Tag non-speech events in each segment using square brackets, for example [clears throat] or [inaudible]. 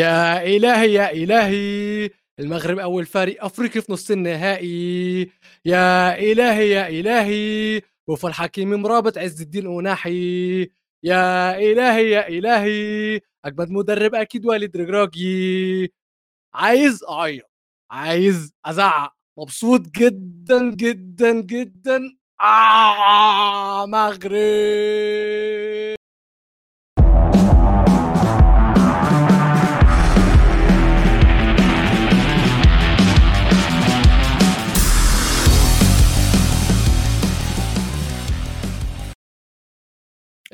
يا إلهي يا إلهي المغرب أول فريق أفريقي في نص النهائي. يا إلهي يا إلهي بوفا الحكيم مرابط عز الدين أناحي يا إلهي يا إلهي أجمد مدرب أكيد والد رجراجي. عايز أعيط عايز أزعق مبسوط جدا جدا جدا. آه مغرب.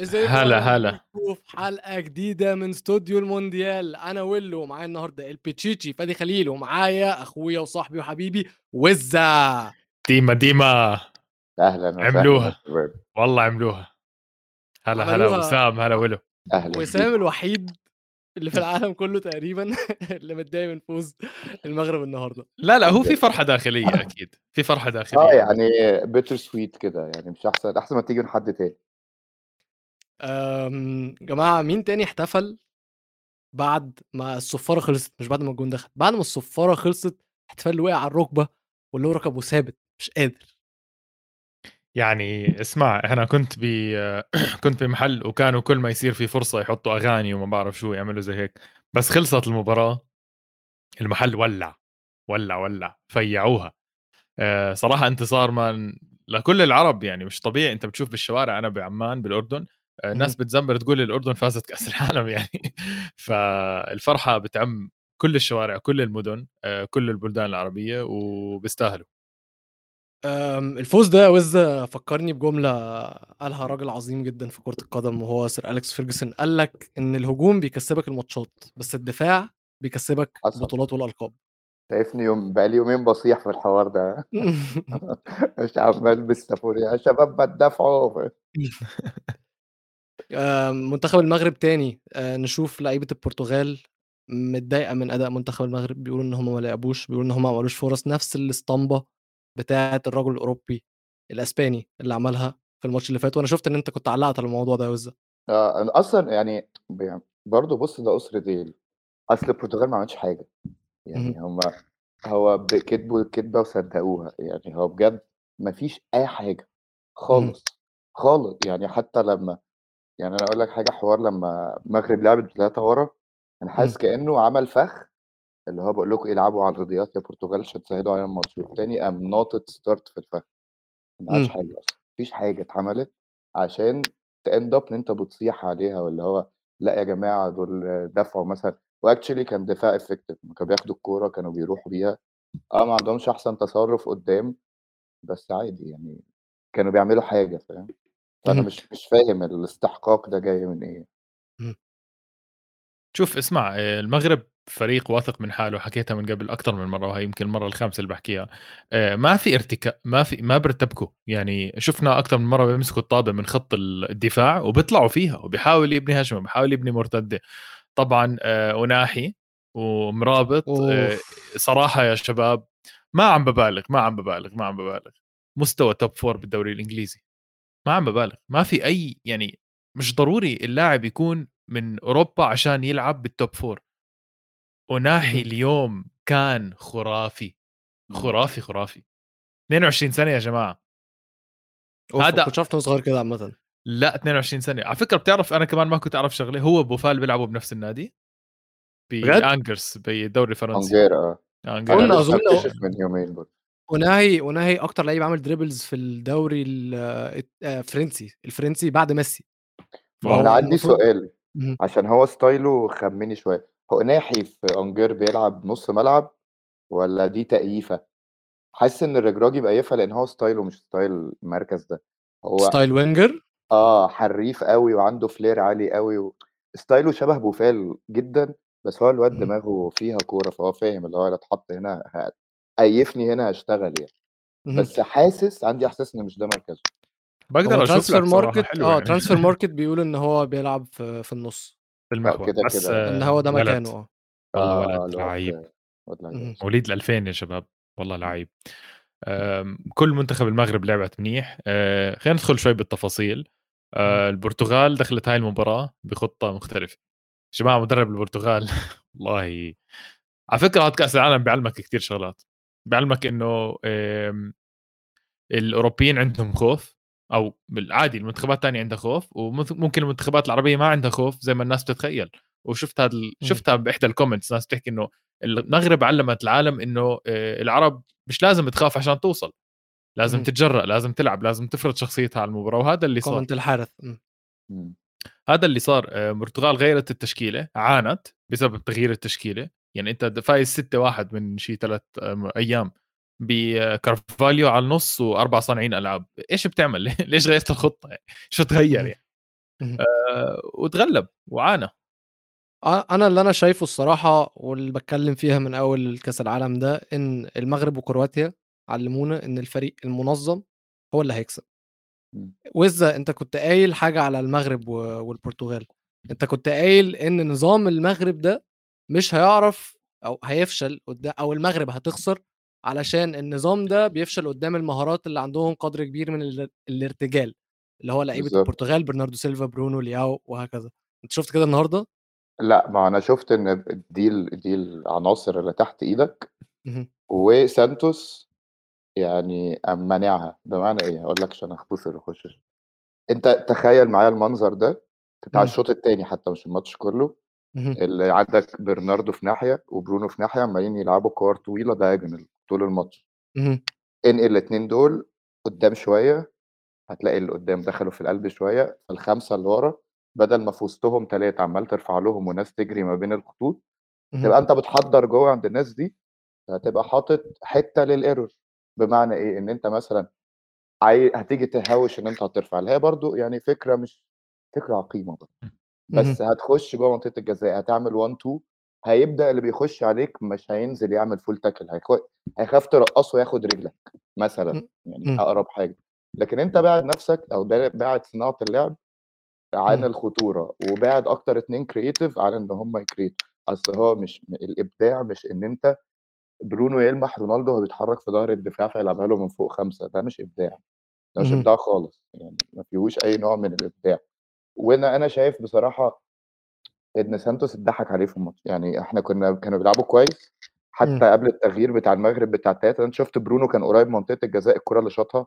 ازيكم هلا هلا. بيكم في حلقة جديدة من استوديو المونديال. أنا ويلو ومعايا النهاردة البيتشيتشي فادي خليل ومعايا أخويا وصاحبي وحبيبي وزة ديما ديما. أهلا وسهلا. عملوها. والله عملوها. هلا هلا. وسام هلا ولو أهلا. وسام. الوحيد اللي في العالم كله تقريبا [laughs] اللي متضايق من فوز المغرب النهارده. لا لا هو في فرحة داخلية [laughs] أكيد. في فرحة داخلية. آه يعني بيتر سويت كده. يعني مش أحسن أحسن ما تيجي من حد تاني. أم، جماعة مين تاني احتفل بعد ما الصفارة خلصت؟ مش بعد ما الجون دخل بعد ما الصفارة خلصت احتفال اللي وقع على الركبة واللي هو ركبه ثابت مش قادر. يعني اسمع أنا كنت ب [clears throat] كنت بمحل وكانوا كل ما يصير في فرصة يحطوا أغاني وما بعرف شو يعملوا زي هيك بس خلصت المباراة المحل ولع ولع ولع فيعوها. آه، صراحة انتصار من لكل العرب يعني مش طبيعي انت بتشوف بالشوارع أنا بعمان بالأردن الناس بتزمر تقول الأردن فازت كأس العالم [laughs] يعني. فالفرحة بتعم كل الشوارع كل المدن آه، كل البلدان العربية وبيستاهلوا. الفوز ده يا وز فكرني بجملة قالها راجل عظيم جدا في كرة القدم وهو سير أليكس فيرجسون. قال لك إن الهجوم بيكسبك الماتشات بس الدفاع بيكسبك. البطولات والألقاب. شايفني يوم بقالي يومين بصيح في الحوار ده. [laughs] [laughs] مش عمال بالسافوري يا شباب بتدافعوا أم، منتخب المغرب تاني أه، نشوف لعيبة البرتغال متضايقة من أداء منتخب المغرب بيقولوا إن هم ما لعبوش بيقولوا إن هم ما عملوش فرص نفس الأسطمبة بتاعة الرجل الأوروبي الأسباني اللي عملها في الماتش اللي فات وأنا شفت إن أنت كنت علقت على الموضوع ده يا وزة. آه أصلا يعني ب- برضه بص ده أسرة ديل أصل البرتغال ما عملتش حاجة يعني هم هو كدبوا الكدبة وصدقوها يعني هو بجد ما فيش أي حاجة خالص خالص يعني حتى لما يعني أنا أقول لك حاجة حوار لما المغرب لعبت بثلاثه ورا أنا حاسس كأنه عمل فخ اللي هو بقول لكم إلعبوا على العرضيات يا برتغال عشان تسهلوا علينا الماتش والتاني قام ناطط straight في الفخ. ما عملش مم. حاجة أصلا مفيش حاجة اتعملت عشان ت end up إن أنت بتصيح عليها واللي هو لأ يا جماعة دول دافعوا مثلا و actually كان دفاع effective كانوا بياخدوا الكورة كانوا بيروحوا بيها. آه ما عندهمش أحسن تصرف قدام بس عادي يعني كانوا بيعملوا حاجة فاهم؟ فأنا. مش مش فاهم الاستحقاق ده جاي من إيه. شوف اسمع المغرب فريق واثق من حاله حكيتها من قبل أكثر من مرة وهي يمكن المرة الخامسة اللي بحكيها. ما في ارتباك ما في ما بيرتبكوا. يعني شفنا أكثر من مرة بيمسكوا الطابة من خط الدفاع وبيطلعوا فيها وبيحاول يبني هجمة بيحاول يبني مرتدة. طبعا أوناحي وأمرابط أوف. صراحة يا شباب ما عم ببالغ ما عم ببالغ ما عم ببالغ. مستوى top four بالدوري الإنجليزي. ما عم ببالغ ما في أي يعني مش ضروري اللاعب يكون من أوروبا عشان يلعب بال top four أوناحي مهم. اليوم كان خرافي. خرافي خرافي. 22 سنة يا جماعة. أوف، هذا- كنت إنه صغير كده عامة. لا 22 سنة. على فكرة بتعرف أنا كمان ما كنت أعرف شغلة هو بوفال بيلعبوا بنفس النادي؟ بانجرس بالدوري الفرنسي انجير آه. مكتشف من يومين برضه. أوناحي أوناحي أكتر لعيب عمل dribbles في الدوري ال- الفرنسي الفرنسي بعد ميسي أنا عندي سؤال. عشان هو style ه خمني شوية أوناحي في أنجير بيلعب نص ملعب ولا دي تأييفة حاسس إن الرجراجي مقيفها لأن هو style ه مش style المركز ده هو style winger آه حريف قوي وعنده flair عالي قوي و... style ه شبه بوفال جدا بس هو الواد. دماغه فيها كورة فهو فاهم اللي هو لو اتحط هنا هيقيفني هنا هشتغل يعني. بس حاسس عندي إحساس إن مش ده مركزه. بقدر أشوف Transfer markt آه يعني. Transfermarkt بيقول إن هو بيلعب في, في النص. في المحور. كده بس كده. إن آه، هو ده. مكانه آه. والله آه، ولد. الواد- لعيب. مواليد ال 2000 يا شباب. والله لعيب. كل منتخب المغرب لعبت منيح. آه، خلينا ندخل شوي بالتفاصيل. آه، البرتغال دخلت هاي المباراة بخطة مختلفة. يا جماعة مدرب البرتغال. [laughs] والله. على فكرة كأس العالم بيعلمك كثير شغلات. بيعلمك إنه الأوروبيين عندهم خوف أو بالعادي المنتخبات الثانية عندها خوف وممكن المنتخبات العربية ما عندها خوف زي ما الناس بتتخيل. وشفت هذا شفتها باحدى ال comments ناس بتحكي إنه المغرب علمت العالم إنه آه، العرب مش لازم تخاف عشان توصل. لازم تتجرأ لازم تلعب لازم تفرض شخصيتها على المباراة وهذا اللي صار. comment الحارث. هذا اللي صار آه، البرتغال غيرت التشكيلة عانت بسبب تغيير التشكيلة. يعني أنت فايز 6 1 من شي ثلاث أيام بكارفاليو على النص وأربع صانعين ألعاب. إيش بتعمل؟ [laughs] ليش غيرت الخطة يعني؟ شو تغير يعني؟ آه وتغلب وعانى. أنا اللي أنا شايفه الصراحة واللي بتكلم فيها من أول كأس العالم ده إن المغرب وكرواتيا علمونا إن الفريق المنظم هو اللي هيكسب. وزة أنت كنت قايل حاجة على المغرب والبرتغال أنت كنت قايل إن نظام المغرب ده مش هيعرف أو هيفشل قدام أو المغرب هتخسر علشان النظام ده بيفشل قدام المهارات اللي عندهم قدر كبير من الارتجال اللي هو لعيبة البرتغال برناردو سيلفا برونو لياو وهكذا. أنت شفت كده النهارده؟ لأ، ما أنا شُفت إن دي ال دي العناصر اللي تحت إيدك، وسانتوس يعني مانعها، بمعنى إيه؟ هاقول لك عشان أختصر وأخش أنت تخيّل معايا المنظر ده بتاع الشوط التاني حتى مش الماتش كلّه، اللي عندك برناردو في ناحية وبرونو في ناحية عمّالين يلعبوا كور طويلة diagonal طول الماتش. انقل الاتنين دول قدّام شوية، هتلاقي اللي قدّام دخلوا في القلب شوية، فال5 اللي ورا بدل ما في وسطهم 3 عمّال ترفع لهم وناس تجري ما بين الخطوط، تبقى أنت بتحضّر جوّه عند الناس دي، هتبقى حاطط حتّة للإيرور بمعنى إيه؟ إن أنت مثلًا عاي هتيجي تهوّش إن أنت هترفع، اللي هي برضه يعني فكرة مش فكرة عقيمة برضه، بس هتخش جوّه منطقة الجزاء هتعمل 1، 2 هيبدأ اللي بيخش عليك مش هينزل يعمل full tackle هيخ هيخاف ترقّصه وياخد رجلك مثلًا، يعني أقرب حاجة، لكن أنت باعد نَفْسك أو باعد صناعة اللعب عن الخطورة، وباعد أكتر اتنين creative عن إن هم يcreate. أصل هو مش الإبداع مش إن أنت برونو يلمح رونالدو وهو بيتحرك في ضهر الدفاع فيلعبها له من فوق خمسة ده مش إبداع، ده مش إبداع خالص، يعني ما فيهوش أي نوع من الإبداع، وأنا أنا شايف بصراحة إن سانتوس اتضحك عليه في الماتش، يعني إحنا كنا كانوا بيلعبوا كويس. حتى قبل التغيير بتاع المغرب بتاع التلاتة أنت شُفت برونو كان قريب من منطقة الجزاء الكرة اللي شاطها؟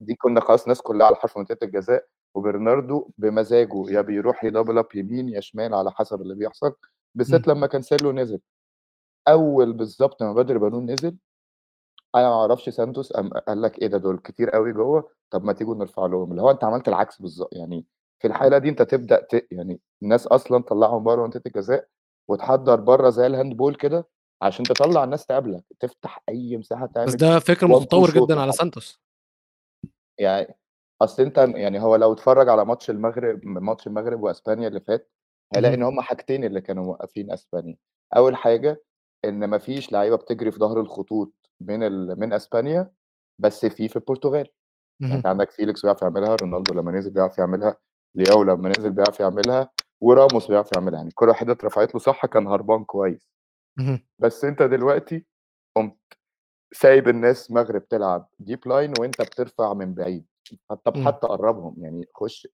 دي كنا خلاص الناس كلها على حرف منطقة الجزاء، وبرناردو بمزاجه يا بيروح ي double up يمين يا شمال على حسب اللي بيحصل، بالذات لمّا كانسيلو نزل. أول بالضبط ما بدر بنون نزل أنا ما أعرفش سانتوس قال لك إيه ده؟ دول كتير أوي جوّه، طب ما تيجوا نرفع لهم، اللي هو أنت عملت العكس بالضبط، يعني في الحالة دي أنت تبدأ ت يعني الناس أصلًا طلّعهم برّه منطقة الجزاء، وتحضّر برّه زي ال handball كده، عشان تطلّع الناس تقابلك، تفتح أي مساحة تعمل بس ده فكر متطور جدًا على سانتوس. يعني أصل أنت يعني هو لو اتفرّج على ماتش المغرب ماتش المغرب وأسبانيا اللي فات، هيلاقي إن هُم حاجتين اللي كانوا موقّفين أسبانيا، أول حاجة إن ما فيش لعيبة بتجري في ضهر الخطوط من ال من أسبانيا، بس في في البرتغال، يعني أنت عندك فيليكس بيعرف يعملها، رونالدو لمّا نزل بيعرف يعملها، لياو لمّا نزل بيعرف يعملها، وراموس بيعرف يعملها، يعني الكرة الوحيدة اترفعت له صح كان هربان كويس. بس أنت دلوقتي قُمت سايب الناس مغرب تلعب deep line وأنت بترفع من بعيد، طب حتى قرّبهم، يعني خُش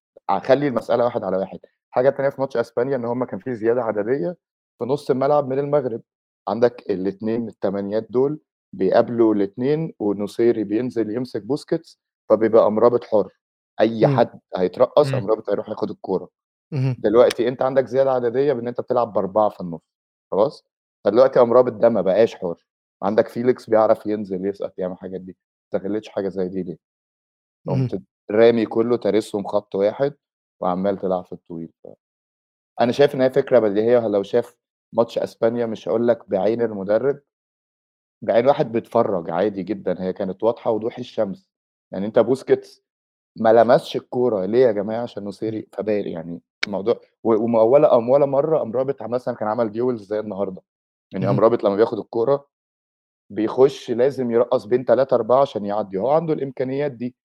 خلّي المسألة 1 على 1. الحاجة التانية في ماتش أسبانيا إن هُم كان في زيادة عددية في نُص الملعب من المغرب، عندك الاتنين التمانيات دول بيقابلوا الاتنين والنصيري بينزل يمسك بوسكيتس، فبيبقى أمرابط حُر، أي حد هيترقّص أمرابط هيروح ياخد الكورة. دلوقتي أنت عندك زيادة عددية بإن أنت بتلعب ب4 في النُص، خلاص؟ فدلوقتي أمرابط ده ما بقاش حُر، عندك فيليكس بيعرف ينزل يسقط يعمل الحاجات دي، ما استغلّيتش حاجة زي دي ليه؟ قُمت رامي كلّه تارصهم خط واحد وعمّال تلعب في الطويل، ف أنا شايف إن هي فكرة بديهية لو شاف ماتش أسبانيا مش هاقول لك بعين المدرب، بعين واحد بيتفرّج عادي جدًا، هي كانت واضحة وضوح الشمس، يعني أنت بوسكيتس ما لمسش الكورة ليه يا جماعة؟ عشان نصيري فبال يعني الموضوع ولا قام ولا مرّة قام رابط مثلًا كان عمل duels زي النهارده، يعني قام رابط لمّا بياخد الكورة بيخش لازم يرقّص بين 3، 4 عشان يعدّي، هو عنده الإمكانيات دي.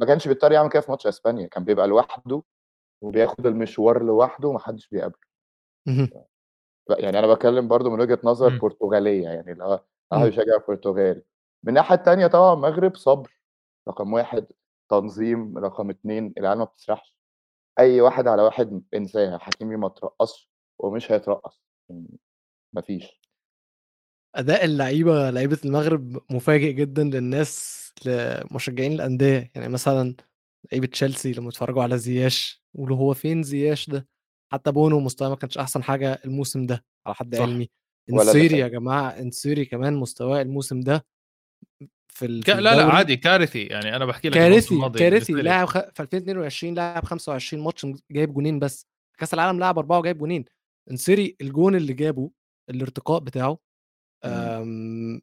ما كانش بيضطر يعمل كده في ماتش أسبانيا، كان بيبقى لوحده وبياخد المشوار لوحده وما حدش بيقابله. يعني أنا باتكلم برضه من وجهة نظر إمم. برتغالية، يعني اللي هو أنا باشجع البرتغال. من الناحية التانية طبعًا المغرب صبر، رقم 1 تنظيم، رقم 2 العيال ما بتسرحش، أي واحد على واحد انساها، حكيمي ما اترقّصش ومش هيترقّص، ما فيش. أداء اللعيبة لعيبة المغرب مفاجئ جدًا للناس لمشجعين الأندية، يعني مثلًا لعيبة تشيلسي لمّا اتفرجوا على زياش يقولوا هو فين زياش ده؟ حتى بونو مستواه ما كانش أحسن حاجة الموسم ده على حد صح. علمي، النصيري يا فات. جماعة النصيري كمان مستواه الموسم ده في لا، الدوري عادي كارثي، يعني أنا باحكي لك كارثي، كارثي. لاعب خ في 2022 لاعب 25 ماتش جايب جونين بس، كأس العالم لعب 4 وجايب جونين، النصيري الجون اللي جابه الارتقاء بتاعه. آمم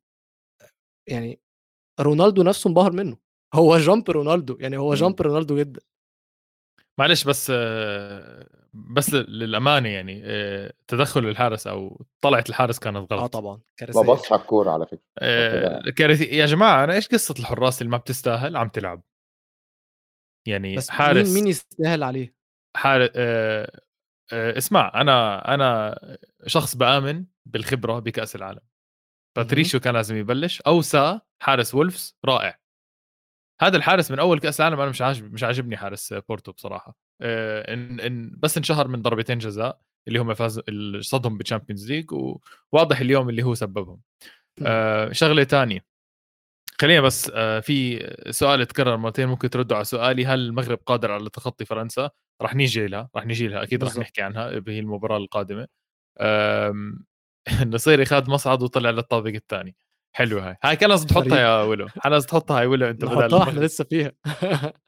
يعني رونالدو نفسه انبهر منه، هو jump رونالدو، يعني هو. jump رونالدو جدًا. معلش بس بس ل للأمانة يعني آآ تدخُّل الحارس أو طلعة الحارس كانت آه غلط. طبعًا، ما. باصش على الكورة على آآ كده كارثي يا جماعة أنا إيش قصة الحراس اللي ما بتستاهل عم تلعب؟ يعني بس مين حارس مين يستاهل عليه؟ حار آآ آآ اسمع أنا أنا شخص بآمن بالخبرة بكأس العالم،. باتريشيو كان لازم يبلش أو سا حارس وولفز رائع. هذا الحارس من أول كأس العالم أنا مش عاجب مش عاجبني حارس بورتو بصراحة، آآ إن إن بس انشهر من ضربتين جزاء اللي هم فازوا ال صدهم بالChampions League وواضح اليوم اللي هو سببهم. إمم. آآ شغلة تانية خلّينا بس آآ في سؤال اتكرر مرتين ممكن تردوا على سؤالي، هل المغرب قادر على تخطي فرنسا؟ رح نيجي لها، رح نيجي لها رح بالضبط. نحكي عنها بهي المباراة القادمة. آمم [laughs] النصيري خد مصعد وطلع للطابق الثاني، حلوة هاي، هاي كان لازم تحطها. يا ويلو، كان لازم تحطها هاي ويلو أنت بدل المغرب. لسه فيها. [laughs]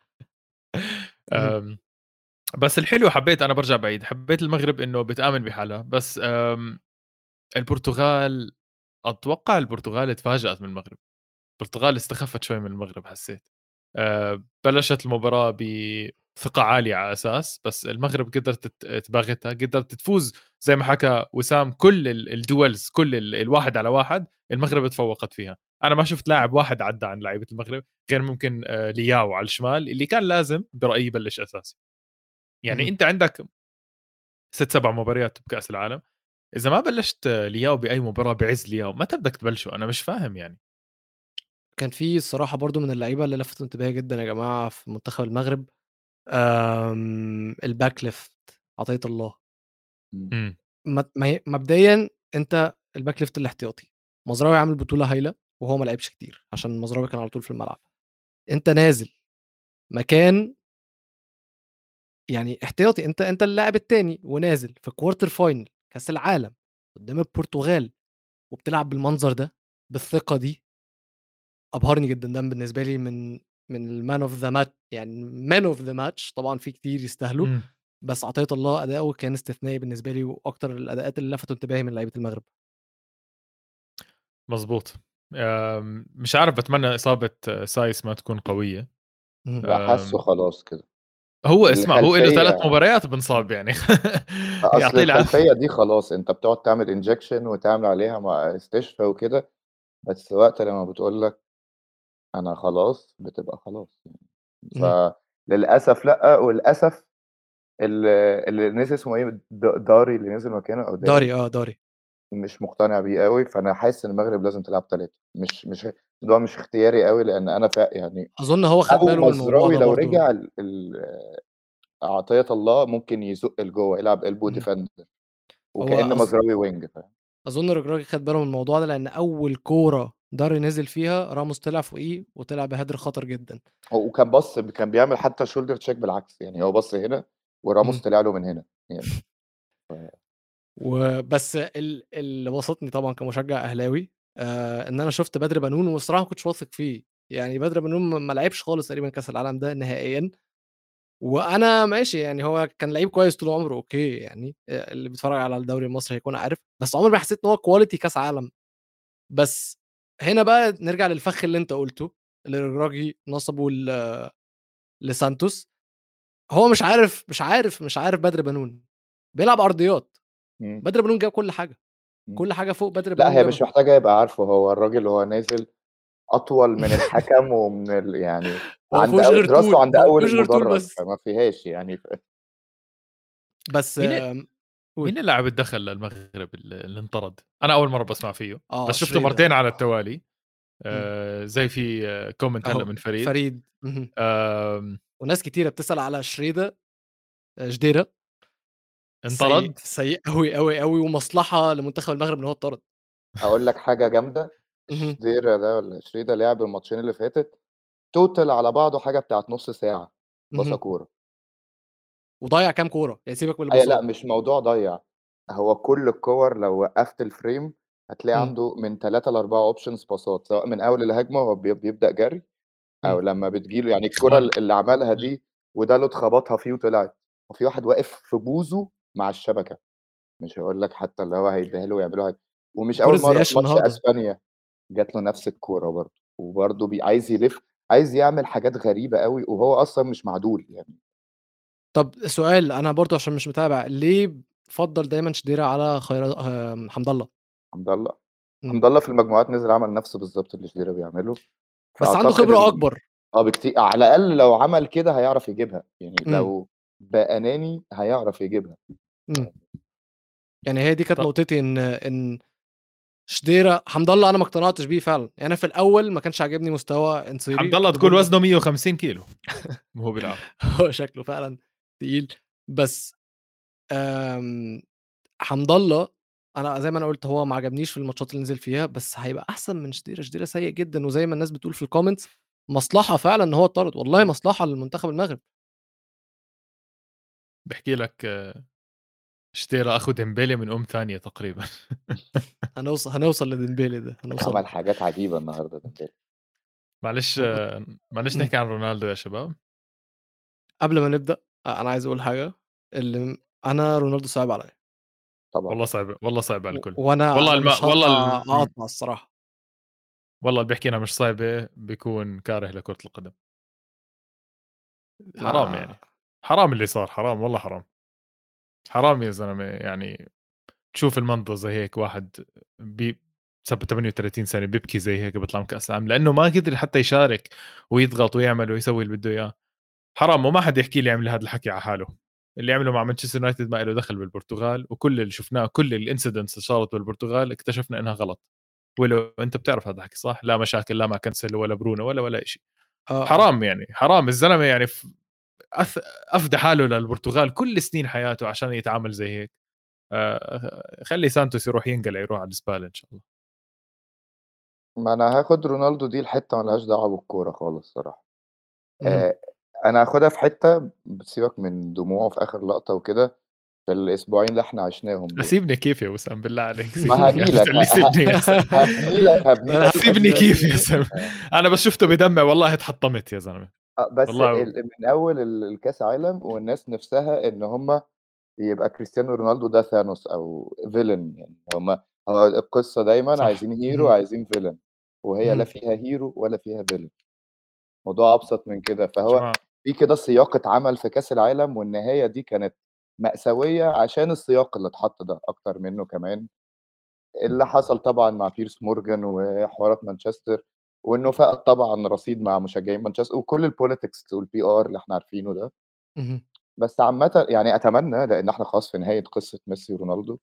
بس الحلو حبيت أنا بارجع بعيد، حبيت المغرب إنه بتآمن بحالها، بس البرتغال أتوقع البرتغال تفاجأت من المغرب، البرتغال استخفت شوي من المغرب حسيت. آآ بلشت المباراة بثقة عالية على أساس، بس المغرب قدرت تباغتها، قدرت تفوز زي ما حكى وسام كل ال الduels كل ال الواحد على واحد المغرب تفوقت فيها، أنا ما شُفت لاعب واحد عدّى عن لعيبة المغرب غير ممكن آآ لياو على الشمال اللي كان لازم برأيي يبلش أساسي. يعني اهم. أنت عندك 6، 7 مباريات بكأس العالم، إذا ما بلشت لياو بأي مباراة بعز لياو متى بدك تبلشه؟ أنا مش فاهم يعني. كان في الصراحة برضه من اللعيبة اللي لفتوا انتباهي جدًا يا جماعة في منتخب المغرب، آمم الback left عطية الله. إمم. إمم. هي مبدئيًا أنت الback left الاحتياطي، مزراوي عامل بطولة هايلة وهو ما لعبش كتير، عشان مزراوي كان على طول في الملعب. أنت نازل مكان يعني احتياطي، أنت أنت اللاعب التاني ونازل في quarter final كأس العالم قدام البرتغال وبتلعب بالمنظر ده، بالثقة دي. أبهرني جدًا، ده بالنسبة لي من من الman of the match يعني man of the match طبعًا في كتير يستاهلوا، إمم. بس عطية الله أداؤه كان استثنائي بالنسبة لي وأكتر الأداءات اللي لفتوا انتباهي من لعيبة المغرب. مضبوط. آمم مش عارف باتمنى إصابة سايس ما تكون قوية. اهم. لأ حاسّه خلاص كده. هو اسمع هو 3 الخلفية مباريات بانصاب يعني [laughs] يعطيه العافية. الخلفية دي خلاص أنت بتقعد تعمل injection وتعمل عليها م استشفا وكده، بس وقت لمّا بتقول لك أنا خلاص، بتبقى خلاص يعني. لأ، وللأسف ال اللي نزل اسمه د داري اللي نزل مكانه أو داري؟ داري آه، داري. مش مقتنع بيه أوي، فأنا حاسس إن المغرب لازم تلعب 3 مش مش هو مش اختياري أوي لإن أنا ف يعني أظن هو خد باله من الموضوع ده لو برضه. رجع ال ال عطية الله ممكن يزُق لجوّه، يلعب هو وكأن أظ مزراوي wing فاهم؟ أظن رجراجي خد باله من الموضوع ده، لإن أول كورة داري نزل فيها راموس طلع فوقيه وطلع بهدر خطر جدًا. وكان بَص كان بيعمل حتى shoulder check بالعكس، يعني هو بَص هنا وراموس اهم. طلع له من هنا يعني [laughs] ف وبس ال اللي بسطني طبعًا كمشجع أهلاوي آآ إن أنا شُفت بدر بنون والصراحة ما كنتش واثق فيه، يعني بدر بنون ما لعبش خالص تقريبًا كأس العالم ده نهائيًا، وأنا ماشي يعني هو كان لعيب كويس طول عمره أوكي يعني، آآ اللي بيتفرج على الدوري المصري هيكون عارف، بس عمري ما حسيت إن هو quality كأس عالم. بس هنا بقى نرجع للفخ اللي أنت قُلته، اللي رجراجي نسبه ل لسانتوس، هو مش عارف مش عارف مش عارف بدر بنون، بيلعب عرضيات، بدر بنون جاب كل إمم. كل حاجة فوق بدر لأ بنون هي مش. محتاجة يبقى عارفه، هو الراجل وهو نازل أطول من [laughs] الحكم ومن ال يعني هو عند راسه طول، عند هو المدرج، بس. فما فيهاش يعني ف بس مين. مين اللاعب اللي دخل للمغرب ال اللي انطرد؟ أنا أول مرّة باسمع فيه، آه بس شُفته. مرتين على التوالي،. آآ زي في هلأ أهو من فريد. فريد،. آمم وناس كتيرة بتسأل على شريدة آآ جديرة. انطرد سيء سيء قوي قوي قوي ومصلحة لمنتخب المغرب إن هو اتطرد أقول لك حاجة جامدة. شديرة ده والّا شريدة لعب الماتشين اللي فاتت total على بعضه حاجة بتاعة نُص باصة اهم. كورة. وضيّع كام كورة، يعني سيبك من الباصات. مش موضوع ضيّع، هو كل الكور لو وقّفت الframe هتلاقي. عنده من 3 ل4 options باصات، سواء من أول الهجمة وهو بي بيبدأ جري، أو. لمّا بتيجي له يعني الكورة إخوان ال اللي عملها دي ودالوت خبطها فيه وطلعت، وفي واحد واقف في بوزه مع الشبكة، مش هاقول لك حتى اللي هو هيدّيها له ويعملوها ومش أول مرّة، في ماتش. أسبانيا جات له نفس الكورة برضه، وبرضه بي عايز يلِف، عايز يعمل حاجات غريبة أوي، وهو أصلًا مش معدول يعني. طب سؤال أنا برضه عشان مش متابع، ليه بتفضّل دايمًا شديرة على خير آمم، حمد الله؟ حمد الله، إمم. حمد الله في المجموعات نزل عمل نفس بالضبط اللي شديرة بيعمله، بس عنده فأعتقد خبرة ال أكبر. آه بكتي على الأقل لو عمل كده هيعرف يجيبها، يعني إمم. لو بقى أناني هيعرف يجيبها. إمم. يعني هي دي كانت نقطتي إن إن شديرة حمد الله أنا ما اقتنعتش بيه فعلًا، يعني أنا في الأول ما كانش عاجبني مستوى إنصيري حمد الله تقول وزنه 150 كيلو [laughs] وهو بيلعب. هو شكله فعلًا تقيل، بس آمم، حمد الله أنا زي ما أنا قُلت هو ما عجبنيش في الماتشات اللي نزل فيها، بس هيبقى أحسن من شديرة، شديرة سيء جدًا، وزي ما الناس بتقول في الcomments مصلحة فعلًا إن هو اتطرد، والله مصلحة لمنتخب المغرب. باحكي لك شتيرة أخو ديمبélé من أم ثانية تقريبًا. [laughs] هنوصل هنوصل لديمبélé ده، هنوصل. عمل حاجات عجيبة النهارده ديمبélé. معلش [laughs] معلش. نحكي عن رونالدو يا شباب. قبل ما نبدأ أ أنا عايز أقول حاجة، اللي م أنا رونالدو صعب عليّا. طبعًا. والله صعب والله صعب على الكل. وأنا والله الم والله هاطلع ال إمم. أقاطع الصراحة. والله اللي بيحكي إنها مش صعبة بيكون كاره لكرة القدم. حرام ما يعني، حرام اللي صار، حرام والله حرام. حرام يا زلمة يعني تشوف المنظر زي هيك واحد بي صار 38 سنة بيبكي زي هيك بيطلع من كأس العالم، لإنه ما قدر حتى يشارك ويضغط ويعمل ويسوي اللي بده إياه. حرام وما حدا يحكي لي يعمل هذا الحكي على حاله. اللي عمله مع مانشستر يونايتد ما له دخل بالبرتغال، وكل اللي شفناه كل الincidents اللي صارت بالبرتغال اكتشفنا إنها غلط. ولو أنت بتعرف هذا الحكي صح؟ لا مشاكل لا مع كانسيلو ولا برونو ولا ولا إشي. آه،. حرام يعني، حرام الزلمة يعني أفنى حاله للبرتغال كل سنين حياته عشان يتعامل زي هيك. آآ خلّي سانتوس يروح ينقلع يروح على الزبالة إن شاء الله. ما أنا هاخد رونالدو دي لحتة ما لهاش دعوة بالكورة خالص الصراحة. اهم. آآ أنا هاخدها في حتة سيبك من دموعه في آخر لقطة وكده، في الأسبوعين اللي إحنا عشناهم دول. سيبني كيف يا وسام بالله عليك ما سيبني هاجي [laughs] لك تقول لي ه سيبني يا زلمة. هابني لك هابني أنا لك سيبني أسباب كيف يا. [laughs] آه. أنا بس شُفته بدمع والله اتحطمت يا زلمة. آه، بس والله ال من ال الكاس عالم والناس نِفْسها إن هم يبقى كريستيانو رونالدو ده ثانوس أو villain يعني هم هو القصة دايمًا صح. عايزين اهم. عايزين villain وهي لا. فيها hero ولا فيها villain. الموضوع أبسط من كده، فهو في كده سياق اتعمل في كاس العالم والنهاية دي كانت مأساوية عشان السياق اللي اتحط ده أكتر منه كمان. اللي حصل طبعًا مع بيرس مورجان وحوارات مانشستر، وإنه فقد طبعًا رصيد مع مشجعين مانشستر وكل الpolitics والPR اللي إحنا عارفينه ده. بس عامةً يعني أتمنى لإن إحنا خلاص في نهاية قصة ميسي ورونالدو،.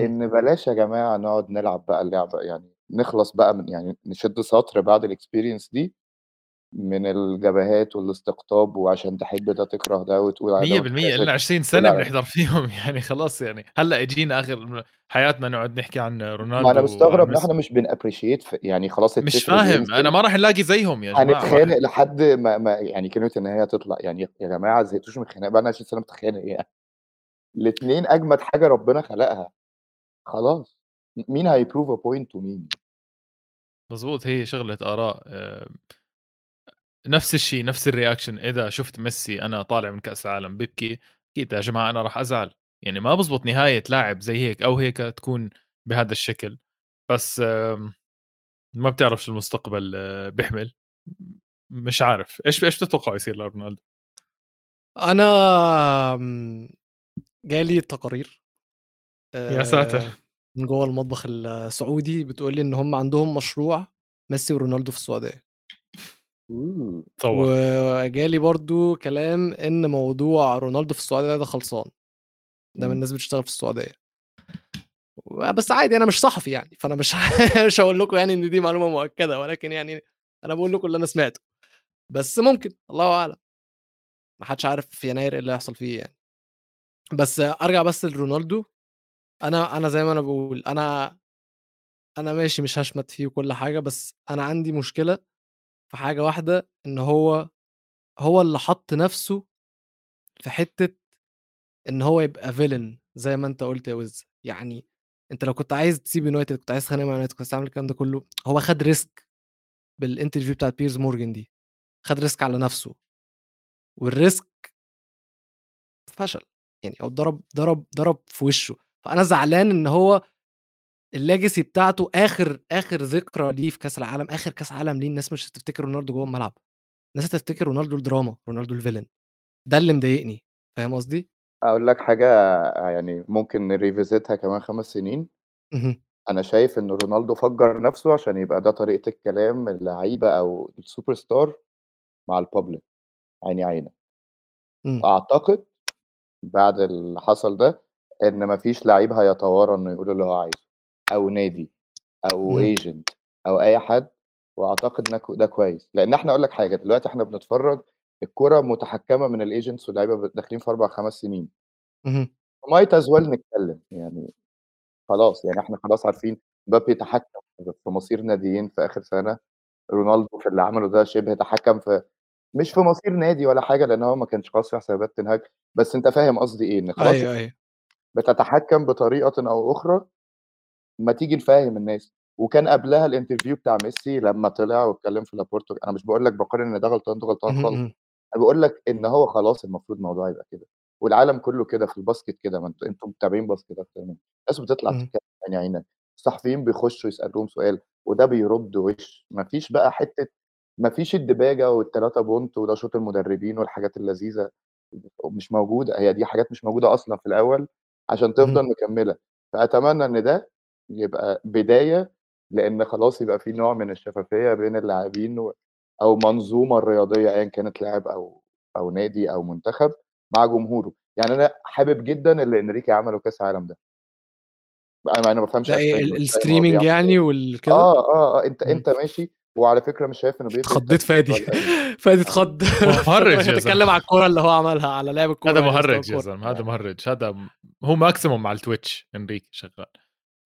إن بلاش يا جماعة نقعد نلعب بقى اللعبة يعني نخلص بقى من يعني نشد سطر بعد الexperience دي من الجبهات والاستقطاب وعشان تحب ده تكره ده وتقول على ده 100% متخاذل إلنا 20 وتقول سنة على ده. بنحضر فيهم [laughs] يعني خلاص يعني هلأ اجينا آخر حياتنا نقعد نحكي عن ما أنا رونالدو مستغرب وميسي. إحنا مش ف يعني خلاص مش فاهم، أنا ما راح نلاقي زيهم يا ما راح هنتخانق لحد ما ما يعني كلمة النهاية تطلع، يعني يا جماعة ما زهقتوش من الخناق بقى لنا 20 سنة بنتخانق يعني. الاتنين أجمد حاجة ربنا خلقها. خلاص مين هيprove a point ومين؟ مضبوط هي شغلة آراء آآ نفس الشي نفس الreaction إذا شُفت ميسي أنا طالع من كأس العالم بيبكي، أكيد يا جماعة أنا راح أزعل. يعني ما بزبط نهاية لاعب زي هيك أو هيك تكون بهذا الشكل. بس ما بتعرف شو المستقبل بيحمل. مش عارف، إيش إيش بتتوقع يصير لرونالدو؟ آمم جالي تقارير يا ساتر! من جوّه المطبخ السعودي بتقول لي إن هم عندهم مشروع ميسي ورونالدو في السعودية. تصوّر. وجالي برضه كلام إن موضوع رونالدو في السعودية ده خلصان. ده من. الناس بتشتغل في السعودية. و بس عادي أنا مش صحفي يعني، فأنا مش [laughs] مش هاقول لكم يعني إن دي معلومة مؤكدة، ولكن يعني أنا باقول لكم اللي أنا سمعته. بس ممكن، الله أعلم. ما حدش عارف في يناير إيه اللي هيحصل فيه يعني. بس أرجع بس لرونالدو أنا أنا زي ما أنا بقول أنا أنا ماشي مش هشمت فيه وكل حاجة بس أنا عندي مشكلة في حاجة واحدة إن هو هو اللي حط نفسه في حتة إن هو يبقى villain زي ما أنت قلت يا وز. يعني أنت لو كنت عايز تسيب يونايتد كنت عايز تخانق مع يونايتد كنت تعمل الكلام ده كله هو خد risk بال interview بتاعت بيرز مورجان دي. خد risk على نفسه. وال risk فشل. يعني أو ضرب ضرب ضرب في وشه. فأنا زعلان إن هو ال legacy بتاعته آخر آخر ذكرى ليه في كأس العالم آخر كأس عالم ليه الناس مش هتفتكر رونالدو جوه الملعب الناس هتفتكر رونالدو الدراما رونالدو ال villain ده اللي مضايقني فاهم قصدي؟ أقول لك حاجة يعني ممكن ن revisit ها كمان خمس سنين. أنا شايف إن رونالدو فجر نفسه عشان يبقى ده طريقة الكلام اللعيبة أو السوبر ستار مع ال public عيني عينك إمم. أعتقد بعد اللي حصل ده إن مفيش لعيب هيتورع إنه يقول اللي هو عايزه أو نادي أو إمم. agent أو أي حد وأعتقد ان ده كويس. لأن إحنا أقول لك حاجة دلوقتي إحنا بنتفرج الكرة متحكمة من ال agents واللعيبة داخلين في أربع خمس سنين. might as well نتكلم يعني خلاص يعني إحنا خلاص عارفين مبابي تحكم في مصير ناديين في آخر سنة. رونالدو في اللي عمله ده شبه تحكم في مش في مصير نادي ولا حاجة لأن هو ما كانش خلاص في حسابات تنهاج بس أنت فاهم قصدي إيه إن خلاص أيوه أيوه. بتتحكم بطريقة أو أخرى ما تيجي نفهم الناس. وكان قبلها ال interview بتاع ميسي لما طلع واتكلم في لابورتا أنا مش بقول لك بقارن إن ده غلطان ده غلطان خالص. أنا باقول لك إن هو خلاص المفروض الموضوع يبقى كده، والعالم كله كده في ال basket كده ما أنتم أنتم متابعين basket أكتر مني، الناس بتطلع. تتكلم عيني عينك، الصحفيين بيخشوا يسألوهم سؤال وده بيرد وِش، ما فيش بقى حتة ما فيش الدباجة وال 3 point وده شوط المدربين والحاجات اللذيذة. مش موجودة، هي دي حاجات مش موجودة أصلًا في الأول عشان تفضل اهم. مكملة، فأتمنى إن ده يبقى بداية لإن خلاص يبقى في نوع من الشفافية بين اللاعبين و أو منظومة الرياضية أيًا كانت لاعب أو أو نادي أو منتخب مع جمهوره، يعني أنا حابب جدًا اللي إنريكي عمله كأس العالم ده. أنا أنا ما بافهمش ده أسباني ال مش فاهم هو الstreaming بيعمل يعني. والكده؟ آه، آه، آه، أنت إمم. أنت ماشي وعلى فكرة مش شايف إنه بيفرق اتخضيت فادي [laughs] فادي آه. [laughs] اتخض مهرج يا بيتكلم. على الكورة اللي هو عملها على لعب الكورة هذا مهرج يا. زلمة هذا مهرج هذا هو ماكسيموم مع التويتش إنريكي شغال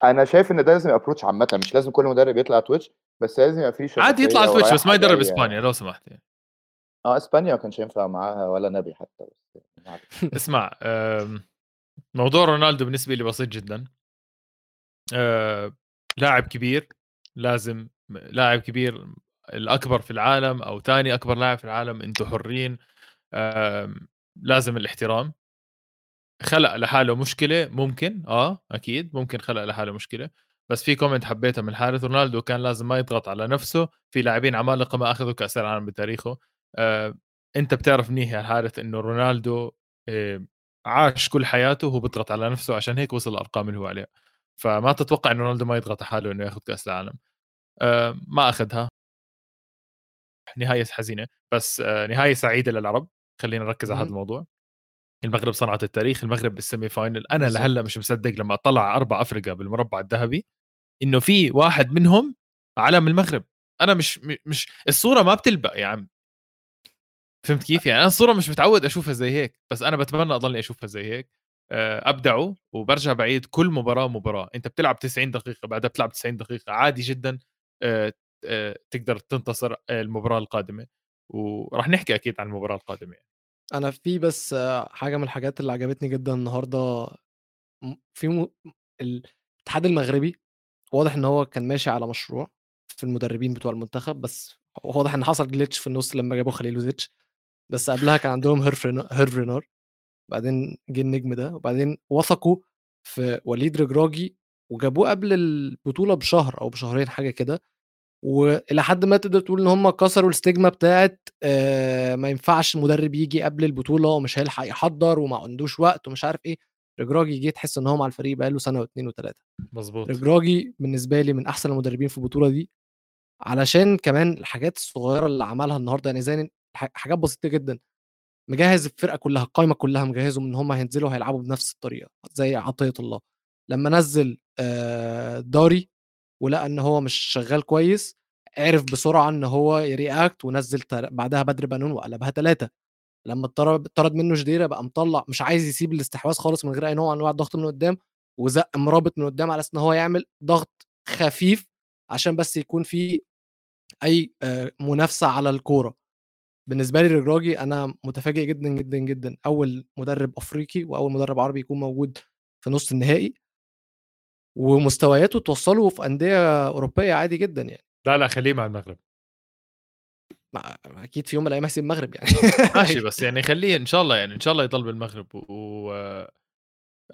أنا شايف إن ده لازم approach عامةً، مش لازم كل مدرب يطلع تويتش، بس لازم يبقى في عادي يطلع التويتش بس ما يدرب. إسبانيا لو سمحت يعني. آه، إسبانيا ما كانش ينفع معاها ولا نبي حتى بس علينا. [laughs] اسمع موضوع رونالدو بالنسبة لي بسيط جدًا. آآ، لاعب كبير لازم لاعب كبير الأكبر في العالم أو تاني أكبر لاعب في العالم، أنتم حرين لازم الاحترام. خلق لحاله مشكلة ممكن آه، أكيد ممكن خلق لحاله مشكلة، بس في comment حبيتها من الحارث رونالدو كان لازم ما يضغط على نفسه، في لاعبين عمالقة ما أخذوا كأس العالم بتاريخه. آآ، أنت بتعرف منيح يا الحارث إنه رونالدو آآ، عاش كل حياته وهو بيضغط على نفسه عشان هيك وصل الأرقام اللي هو عليها. فما تتوقع إنه رونالدو ما يضغط على حاله إنه ياخذ كأس العالم. آآ، ما أخذها. نهاية حزينة، بس آآ، نهاية سعيدة للعرب، خلّينا نركّز على هذا. الموضوع. المغرب صنعت التاريخ، المغرب بالسيمي فاينل، بالضبط. لهلّا مش مصدّق لمّا على 4 أفرقة بالمربع الذهبي، إنه في واحد منهم علم المغرب، أنا مش مش الصورة ما بتلبق يا عم. فهمت كيف؟ يعني أنا الصورة مش متعوّد أشوفها زي هيك، بس أنا باتمنى أضلني أشوفها زي هيك. آآ، أبدعوا وبارجع باعيد كل مباراة مباراة، أنت بتلعب 90 دقيقة، بعدها بتلعب 90 دقيقة، عادي جدًا آآ، آآ، تقدر تنتصر المباراة القادمة، وراح نحكي أكيد عن المباراة القادمة يعني. أنا في بس حاجة من الحاجات اللي عجبتني جدًا النهارده في م الاتحاد المغربي واضح إن هو كان ماشي على مشروع في المدربين بتوع المنتخب، بس واضح إن حصل glitch في النُص لمّا جابوا خليلوزيتش، بس قبلها كان عندهم هيرفن رينار، بعدين جه النجم ده، وبعدين وثقوا في وليد رجراجي وجابوه قبل البطولة بشهر أو بشهرين حاجة كده، وإلى حدٍ ما تقدر تقول إن هم كسروا الstigma بتاعة آآ، ما ينفعش مدرب ييجي قبل البطولة ومش هيلحق يحضّر وما عندوش وقت ومش عارف إيه، رجراجي جه تحس إن هو مع الفريق بقى له سنة و2 و3. مضبوط. رجراجي بالنسبة لي من أحسن المدربين في البطولة دي، علشان كمان الحاجات الصغيرة اللي عملها النهارده، يعني زي حاجات بسيطة جدًا، مجهّز الفرقة كلّها، القايمة كلّها مجهّزهم إن هم هينزلوا هيلعبوا بنفس الطريقة، زي عطية الله. لمّا نزّل آآ، داري ولقى إن هو مش شغال كويس، عرف بسرعة إن هو يreact ونزّل بعدها بدر بنون وقلبها 3. لما اتطرد منه جديره بقى مطلع مش عايز يسيب الاستحواذ خالص من غير أي نوع أنواع الضغط من قدام وزق مرابط من قدام على أساس إن هو يعمل ضغط خفيف عشان بس يكون في أي آه، منافسة على الكورة. بالنسبة لي الرجراجي أنا متفاجئ جدا جدا جدا. أول مدرب أفريقي وأول مدرب عربي يكون موجود في نص النهائي. ومستوياته توصله في أندية أوروبية عادي جدا يعني. لا لا خليه مع المغرب. أكيد في يوم من الأيام هيسيب المغرب يعني. [laughs] ماشي بس يعني خليه إن شاء الله يعني إن شاء الله يضل بالمغرب و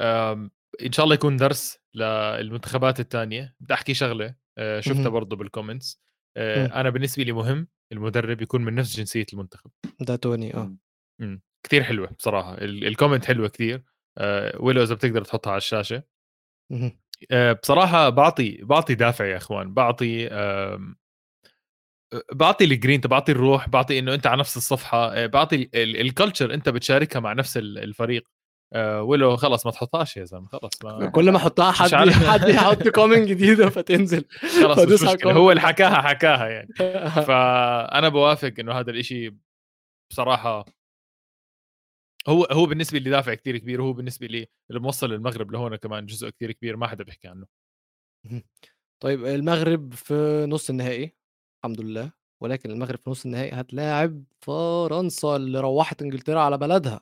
آم، إن شاء الله يكون درس للمنتخبات الثانية بدي أحكي شغلة آه، شفتها. برضه بال comments. آه، أنا بالنسبة لي مهم المدرب يكون من نفس جنسية المنتخب. ده توني آه. كثير حلوة بصراحة. ال- ال comment حلوة كثير آه، ويلو إذا بتقدر تحطها على الشاشة. بصراحة بعطي بعطي دافع يا إخوان بعطي بعطي الجرين بعطي الروح بعطي إنه أنت على نفس الصفحة آه، بعطي ال culture أنت بتشاركها مع نفس ال- الفريق آه، ولو خلص ما تحطهاش يا زلمة خلص ما كل ما أحطها حد. حد يحط [laughs] كومنت جديدة فتنزل خلص مش مشكلة هو اللي. حكاها حكاها يعني [laughs] فأنا بوافق إنه هذا الإشي بصراحة هو هو بالنسبة لي دافع كثير كبير وهو بالنسبة لي اللي موصل المغرب لهون كمان جزء كثير كبير ما حدا بيحكي عنه. طيب المغرب في نص النهائي الحمد لله ولكن المغرب في نص النهائي هتلاعب فرنسا اللي روحت إنجلترا على بلدها.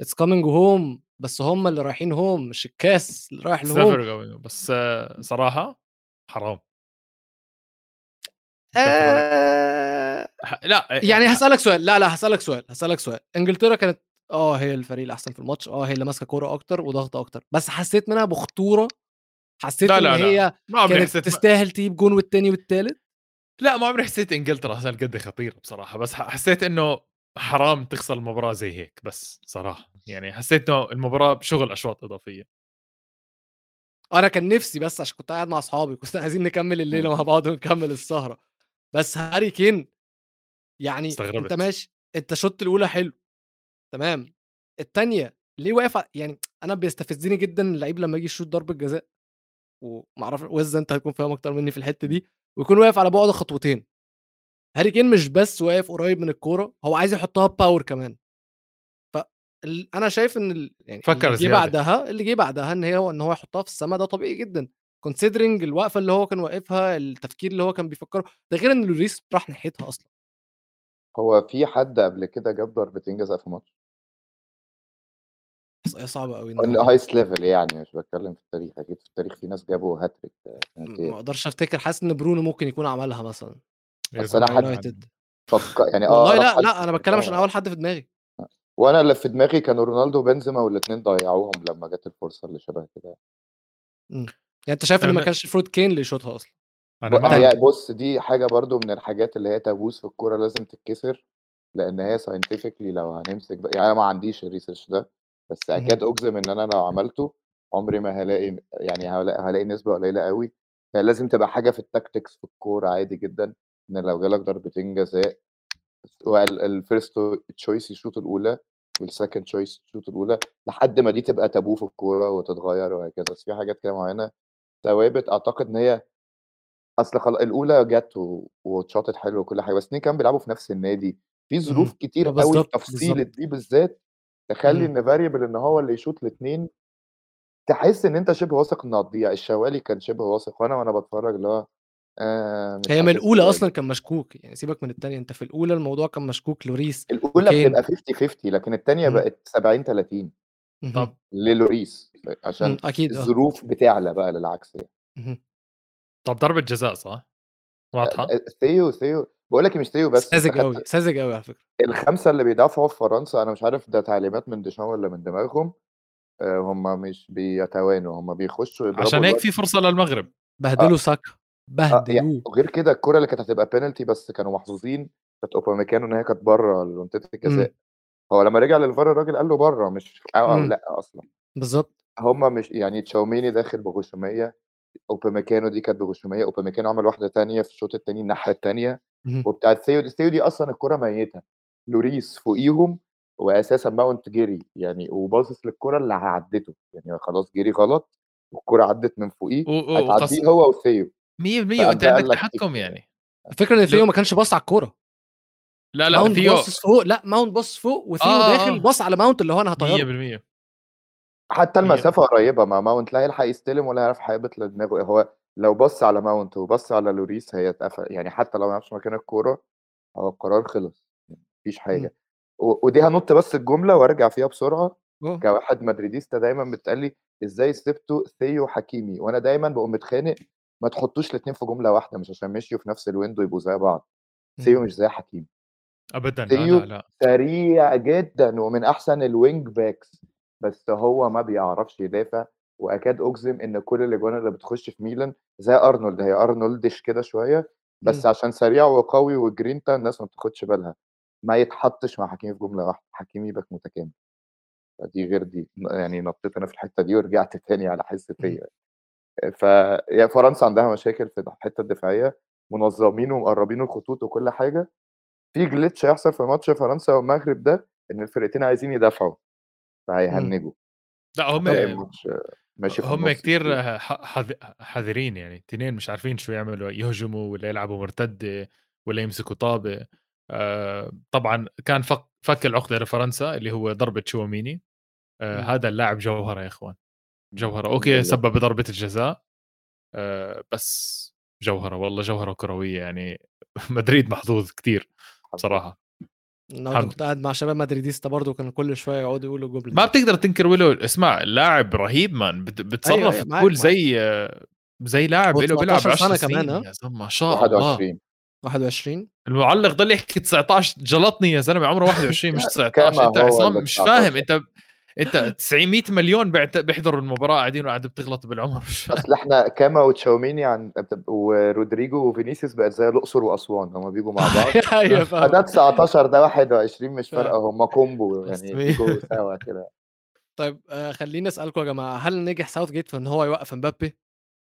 it's coming home بس هم اللي رايحين home مش الكاس اللي رايح ل home. going. بس صراحة حرام. آه. لا يعني هسألك سؤال لا لا هسألك سؤال هسألك سؤال. إنجلترا كانت آه هي الفريق الأحسن في الماتش آه هي اللي ماسكة كورة أكتر وضغط أكتر. بس حسيت منها بخطورة؟ حسيت لا إن لا لا هي عمري كانت حسيت تستاهل تجيب جون والتاني والتالت؟ لا ما عمري حسيت إنجلترا هالقد خطيرة بصراحة. بس حسيت إنه حرام تخسر المباراة زي هيك بس صراحة. يعني حسيت إنه المباراة بشغل أشواط إضافية. أنا كان نفسي بس عشان كنت قاعد مع أصحابي كنا عايزين نكمل الليلة مع بعض ونكمل السهرة. بس هاري كين يعني استغربت. انت ماشي أنت شوت الأولى حلو. تمام. الثانية ليه واقف ع- يعني أنا بيستفزني جدا اللعيب لما يجي يشوط ضربة جزاء ومعرف وزة أنت هتكون فاهم أكتر مني في الحتة دي ويكون واقف على بعد خطوتين. هاري كين مش بس واقف قريب من الكورة هو عايز يحطها باور كمان. ف ال- أنا شايف إن ال... يعني فكر اللي جه. بعدها اللي جه بعدها إن هي إن هو يحطها في السماء ده طبيعي جدا. considering الوقفة اللي هو كان واقفها التفكير اللي هو كان بيفكره ده غير إن لوريس راح ناحيتها أصلا. هو في حد قبل كده جاب ضربتين جزاء في ماتش؟ صعبة قوي هي بس level يعني مش بتكلم في التاريخ. أكيد في التاريخ في ناس جابوا هاتريك ما أقدرش أفتكر. حاسس إن برونو ممكن يكون عملها مثلا. بس زلمة حد- يونايتد فك... يعني والله أقرب لأ لأ أنا بتكلم عشان آه. أول حد في دماغي. وأنا اللي في دماغي كانوا رونالدو وبنزيما والاثنين ضيعوهم لما جت الفرصة اللي شبه كده يعني. أنت شايف إن ما كانش المفروض كين اللي يشوطها أصلا؟ أنا. هي بص دي حاجة برضو من الحاجات اللي هي taboos في الكورة لازم تتكسر لأن هي scientifically لو هنمسك بقى يعني أنا ما عنديش ال research ده. بس. اكاد أجزم إن أنا لو عملته عمري ما هلاقي يعني هلاقي, نسبة قليلة قوي هي لازم تبقى حاجة في ال tactics في الكوره عادي جدا إن لو جالك ضربتين جزاء ال first choice يشوط الأولى وال second choice يشوط الأولى لحد ما دي تبقى تابو في الكورة وتتغير وهكذا بس في حاجات كده معينة ثوابت أعتقد إن هي أصل خل... الأولى جت و... واتشاطت حلو وكل حاجة بس اتنين كانوا بيلعبوا في نفس النادي في ظروف. كتير قوي تفصيله. دي بالذات تخلي. إن variable إن هو اللي يشوط الاثنين تحس إن أنت شبه واثق انها هتضيع الشوالي كان شبه واثق وأنا وأنا بتفرج اللي هو آه هي من الأولى. أصلا كان مشكوك يعني سيبك من الثانية أنت في الأولى الموضوع كان مشكوك لوريس الأولى وكين. بتبقى 50 50 لكن الثانية مم. بقت 70 30 مهم. طب للوريس عشان. أكيد آه الظروف بتعلى بقى للعكس يعني. طب ضربة جزاء صح؟ واضحة؟ ثيو ثيو بقول لك مش ثيو بس ساذج قوي ساذج قوي على فكرة. الخمسة اللي بيدافعوا في فرنسا أنا مش عارف ده تعليمات من ديشان ولا من دماغهم. آه، هم مش بيتوانوا هم بيخشوا عشان هيك. في فرصة للمغرب. بهدلوا ساكا آه، بهدلوه. غير كده الكرة اللي كانت هتبقى بينالتي بس كانوا محظوظين كانت أوباميكانو إن هي كانت بره منطقه الجزاء. هو لما رجع للفار الراجل قال له بره مش أو مم. لأ أصلا. بالظبط هم مش يعني تشاوميني داخل بغشومية أوباميكانو دي كانت بغشومية أوباميكانو عمل واحدة تانية في الشوط التاني الناحية التانية. مهم. وبتاعت ثيو ثيو دي أصلا الكرة ميتة. لوريس فوقيهم واساسا ماونت جري يعني وباصص للكرة اللي عدته. يعني خلاص جري غلط والكرة عدت من فوقيه هتعديه هو وثيو. 100% فقام وأنت عندك لك تحكم يعني. الفكرة إن ثيو ما كانش باص على الكوره لا لا ماونت ثيو باصص فوق لا ماونت باصص فوق وثيو آه، داخل آه. باص على ماونت اللي هو أنا هطيره. 100% حتى المسافة قريبة ما ماونت لا يلحق يستلم ولا يعرف هيهبط لدماغه. هو لو بص على ماونت وبص على لوريس هيتقفل يعني حتى لو ما يعرفش مكان الكورة هو القرار خلص. مفيش حاجة. و- ودي هنط بس الجملة وارجع فيها بسرعة. أوه. كواحد مدريديستا دايما بتقال لي إزاي سبتوا ثيو حكيمي وأنا دايما بقوم متخانق ما تحطوش الاثنين في جملة واحدة مش عشان مشيوا في نفس ال window يبقوا زي بعض. ثيو مش زي حكيمي. ابدا. لا ثيو لا لا. سريع جدا ومن أحسن ال wing backs بس هو ما بيعرفش يدافع وأكاد أجزم إن كل الأجوان اللي بتخش في ميلان زي أرنولد هي ارنولدش كده شوية بس مم. عشان سريع وقوي وجرينتا الناس ما بتاخدش بالها ما يتحطش مع حكيمي في جملة واحدة حكيمي back متكامل. فدي غير دي يعني نطيت أنا في الحتة دي ورجعت تاني على حس [laughs] فيا. ف فرنسا عندها مشاكل في الحتة الدفاعية منظمين ومقربين الخطوط وكل حاجة. في glitch هيحصل في ماتش فرنسا والمغرب ده إن الفرقتين عايزين يدافعوا فهيهنجوا. لا هم الماتش ماشي هم حذ- حذرين يعني اثنين مش عارفين شو يعملوا يهجموا ولا يلعبوا مرتدة ولا يمسكوا طابة. آه، طبعا كان فك, فك العقدة لفرنسا اللي هو ضربة شواميني آه،. هذا اللاعب جوهرة يا إخوان. جوهرة. okay. سبب ضربة الجزاء. آه، بس جوهرة والله جوهرة كروية يعني. [laughs] مدريد محظوظ الحمد بصراحة. النهارده كنت قاعد مع شباب مدريديستا برضه كانوا كل شوية يقعدوا يقولوا الجمله ما. بتقدر تنكر ولو اسمع اللاعب رهيب مان بت- بتصرف أيوة، أيوة، معاك. زي زي لاعب له بيلعب 19 سنة 10 كمان، سنين ها؟ يا زلمة ما شاء الله 21 21 المعلق ضل يحكي 19 جلطني يا زلمة عمره 21 مش 19 [laughs] كما انت عصام مش 19. فاهم انت انت [laughs] 900 مليون بيحضروا المباراة قاعدين وقاعد بتغلط بالعمر. اصل إحنا كاما وتشاوميني عن ورودريجو وفينيسيوس بقت زي الأقصر وأسوان هما بيجوا مع [laughs] بعض. أيوه [laughs] فده فاهم 19 ده 21 مش. فارقة هما combo يعني بيجوا سوا كده. طيب آه خليني أسألكم يا جماعة هل نجح ساوث جيت في إن هو يوقف امبابي؟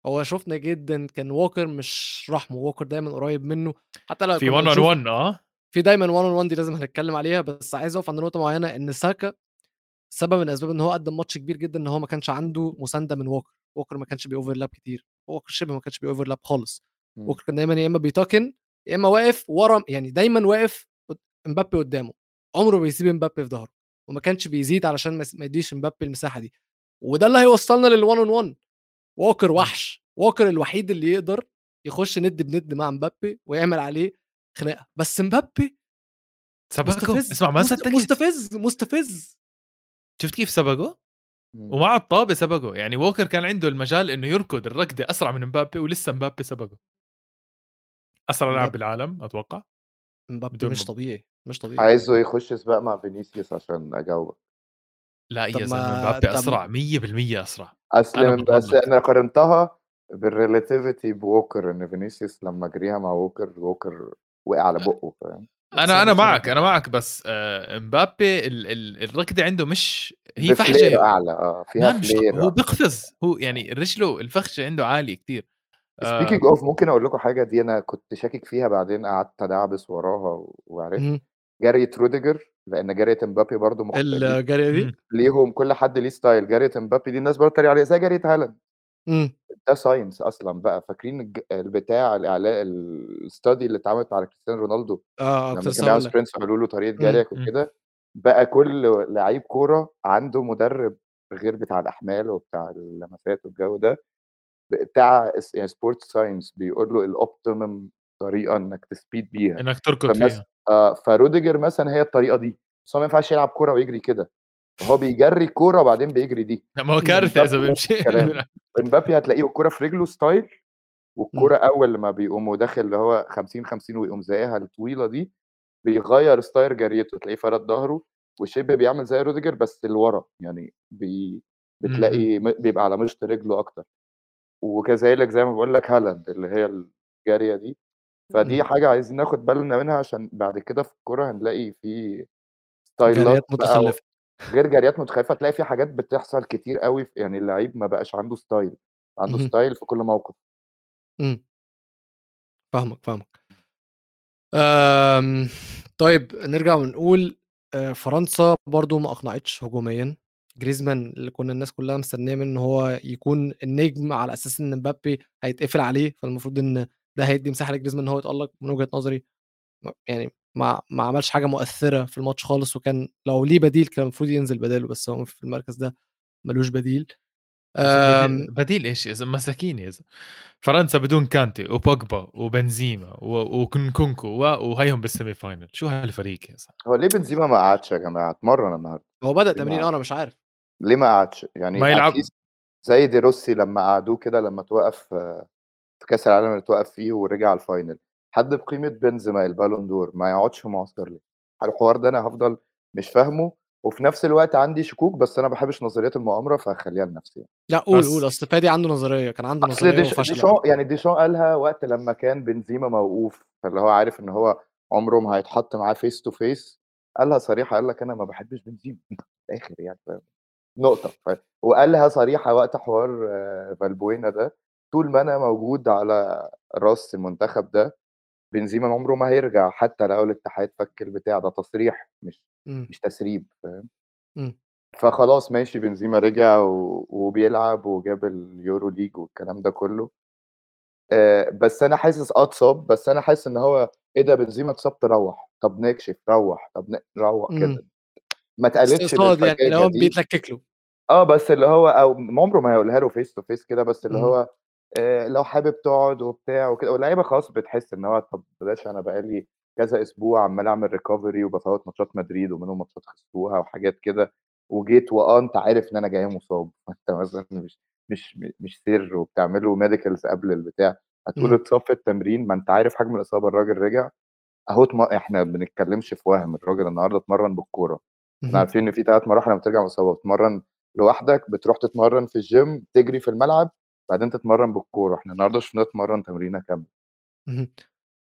هو شفنا جدا كان ووكر مش رحمه ووكر دايما قريب منه. حتى لو في كنا 1 on بنشوف 1 آه. في دايما 1 on 1 دي لازم هنتكلم عليها بس عايز اقف عند نقطة معينة إن ساكا سبب من اسباب إن هو قدم ماتش كبير جدا إن هو ما كانش عنده مساندة من ووكر. ووكر ما كانش بي overlap كتير. ووكر شبه ما كانش بي overlap خالص. مم. ووكر كان دايما يا إما بي tuck in يا إما واقف ورا يعني دايما واقف امبابي قدامه. عمره بيسيب امبابي في ظهره. وما كانش بيزيد علشان ما يديش امبابي المساحة دي. وده اللي هيوصلنا لل 1 on 1 ووكر وحش. ووكر الوحيد اللي يقدر يخش ند بند مع امبابي ويعمل عليه خناقة. بس امبابي مستفز. اسمع ما مست- صدقت مستفز مستفز. شفت كيف سبقه. ومع الطابة سبقه. يعني ووكر كان عنده المجال إنه يركض الركضه أسرع من مبابي ولسه مبابي سبقه. أسرع لاعب مبابي. بالعالم أتوقع. امبابي بدون مش طبيعي مش طبيعي. عايزه يخش سباق مع فينيسيوس عشان أجاوبك. لا يا زلمه ما- مبابي أسرع 100% أسرع. أصل بس. أنا قارنتها بال relativity بووكر إن فينيسيوس لما جريها مع ووكر ووكر وقع على بقه فاهم؟ أنا أنا معك أنا معك بس آه، مبابي ال- ال- الركضة عنده مش هي فحشه أعلى آه فيها flair هو بيقفز هو يعني رجله الفخشة عنده عالي كتير. آه، speaking of ممكن أقول لكم حاجة دي أنا كنت شاكك فيها بعدين قعدت أدعبس وراها وعرفت. جرية روديجر لأن جرية إمبابي برضو مختلفين الجريه دي. ليهم كل حد ليه style جرية إمبابي دي الناس برضه بتتريق عليها زي جرية هالاند. مم. ده science أصلا بقى فاكرين الج- البتاع الإعلاء ال study اللي اتعملت على كريستيانو رونالدو آه لما كنت كان لسه لك له طريقة مم. جاريك مم. وكده بقى كل لعيب كورة عنده مدرب غير بتاع الأحمال وبتاع اللمسات والجو ده بتاع اس- يعني sport science بيقول له ال optimum طريقة إنك ت speed بيها إنك تركض. فيها آه فروديجر مثلا هي الطريقة دي بس هو ما ينفعش يلعب كورة ويجري كده هو بيجري الكوره وبعدين بيجري دي. ما هو كارثة إذا بيمشي. امبابي [laughs] هتلاقيه الكوره في رجله style والكورة أول ما بيقوم داخل اللي هو 50 50 ويقوم زيها الطويلة دي بيغير style جريته تلاقيه فرد ظهره وشبه بيعمل زي روديجر بس لورا. يعني بي... بتلاقي بيبقى على مشط رجله أكتر. وكذلك زي ما بقول لك هالاند اللي هي الجرية دي. فدي. حاجة عايزين ناخد بالنا منها عشان بعد كده في الكورة هنلاقي في ستايلات مختلفة. غير جريات مختلفة تلاقي في حاجات بتحصل كتير قوي يعني اللعيب ما بقاش عنده style عنده. style في كل موقف مم. فاهمك فاهمك أم... طيب نرجع ونقول آه، فرنسا برضو ما أقنعتش هجوميا جريزمان اللي كنا الناس كلها مستنية منه إن هو يكون النجم على أساس إن مبابي هيتقفل عليه فالمفروض إن ده هيدي مساحة لجريزمان إن هو يتألق من وجهة نظري يعني ما ما عملش حاجة مؤثرة في الماتش خالص، وكان لو ليه بديل كان المفروض ينزل بداله، بس هو في المركز ده ما لوش بديل. آمم بديل إيش يا زلمة مساكين يا زلمة. فرنسا بدون كانتي وبوجبا وبنزيما و ونكونكو و وهيهم بال semi final، شو هالفريق يا زلمة؟ هو ليه بنزيما ما قعدش يا جماعة؟ اتمرن النهارده. هو ما تمرين آه،؟ أنا مش عارف. ليه ما قعدش؟ يعني ما يلعب زي دي روسي لمّا قعدوه كده لمّا اتوقف في كأس العالم اللي اتوقف فيه ورجع ال final. حد بقيمة بنزيما ال Ballon d'Or ما يقعدش معسكر ليه؟ الحوار ده أنا هافضل مش فاهمه، وفي نفس الوقت عندي شكوك بس أنا ما باحبش نظريات المؤامرة فهاخلّيها لنفسي يعني. قُل، بس قُل، أصل فادي عنده نظرية، كان عنده أصل نظرية ديش. ديشام يعني ديشام قالها وقت لمّا كان بنزيما موقوف، فاللي هو عارف إن هو عمره ما هيتحط معاه face to face قالها صريحة قال لك: "أنا ما باحبش بنزيما." [laughs] الآخر يعني فاهم؟ نقطة. ف وقالها صريحة وقت حوار فالبوينا ده، طول ما أنا موجود على رأس المنتخب ده، بنزيما عمره ما هيرجع حتى لو الاتحاد فك البتاع، ده تصريح مش إمم. مش تسريب فاهم؟ إمم. فخلاص ماشي بنزيما رجع و وبيلعب وجاب اليورو ليج والكلام ده كله. آآ بس أنا حاسس آه أتصاب، بس أنا حاسس إن هو إيه ده بنزيما اتصاب تروّح، طب نكشف روّح، طب ن روّح كده. إمم. ما اتقالتش يعني، اللي هو. بيتلكك له. آه، بس اللي هو أو عمره ما هيقولها له face to face كده، بس اللي اهم. هو آآ لو حابب تقعد وبتاع وكده، واللعيبة خلاص بتحس إن هو طب باشا أنا بقى لي كذا أسبوع عمّال أعمل recovery وبافوّت ماتشات مدريد ومنهم ماتشات خسروها وحاجات كده، وجيت وآه أنت عارف إن أنا جاي مصاب، [laughs] فأنت مثلًا مش مش مش سِر وبتعملوا medicals قبل البتاع، هتقول. اتصاب في التمرين، ما أنت عارف حجم الإصابة الراجل رجع، أهو اتم إحنا ما بنتكلمش في وَهْم، الراجل النهارده اتمرن بالكورة. إحنا اهم. عارفين إن في 3 مراحل لمّا ترجع من الإصابة، بتتمرن لوحدك، بتروح تتمرن في الgym، تجري في الملعب، بعدين تتمرن بالكورة، إحنا النهارده شفناه اتمرن. اهم.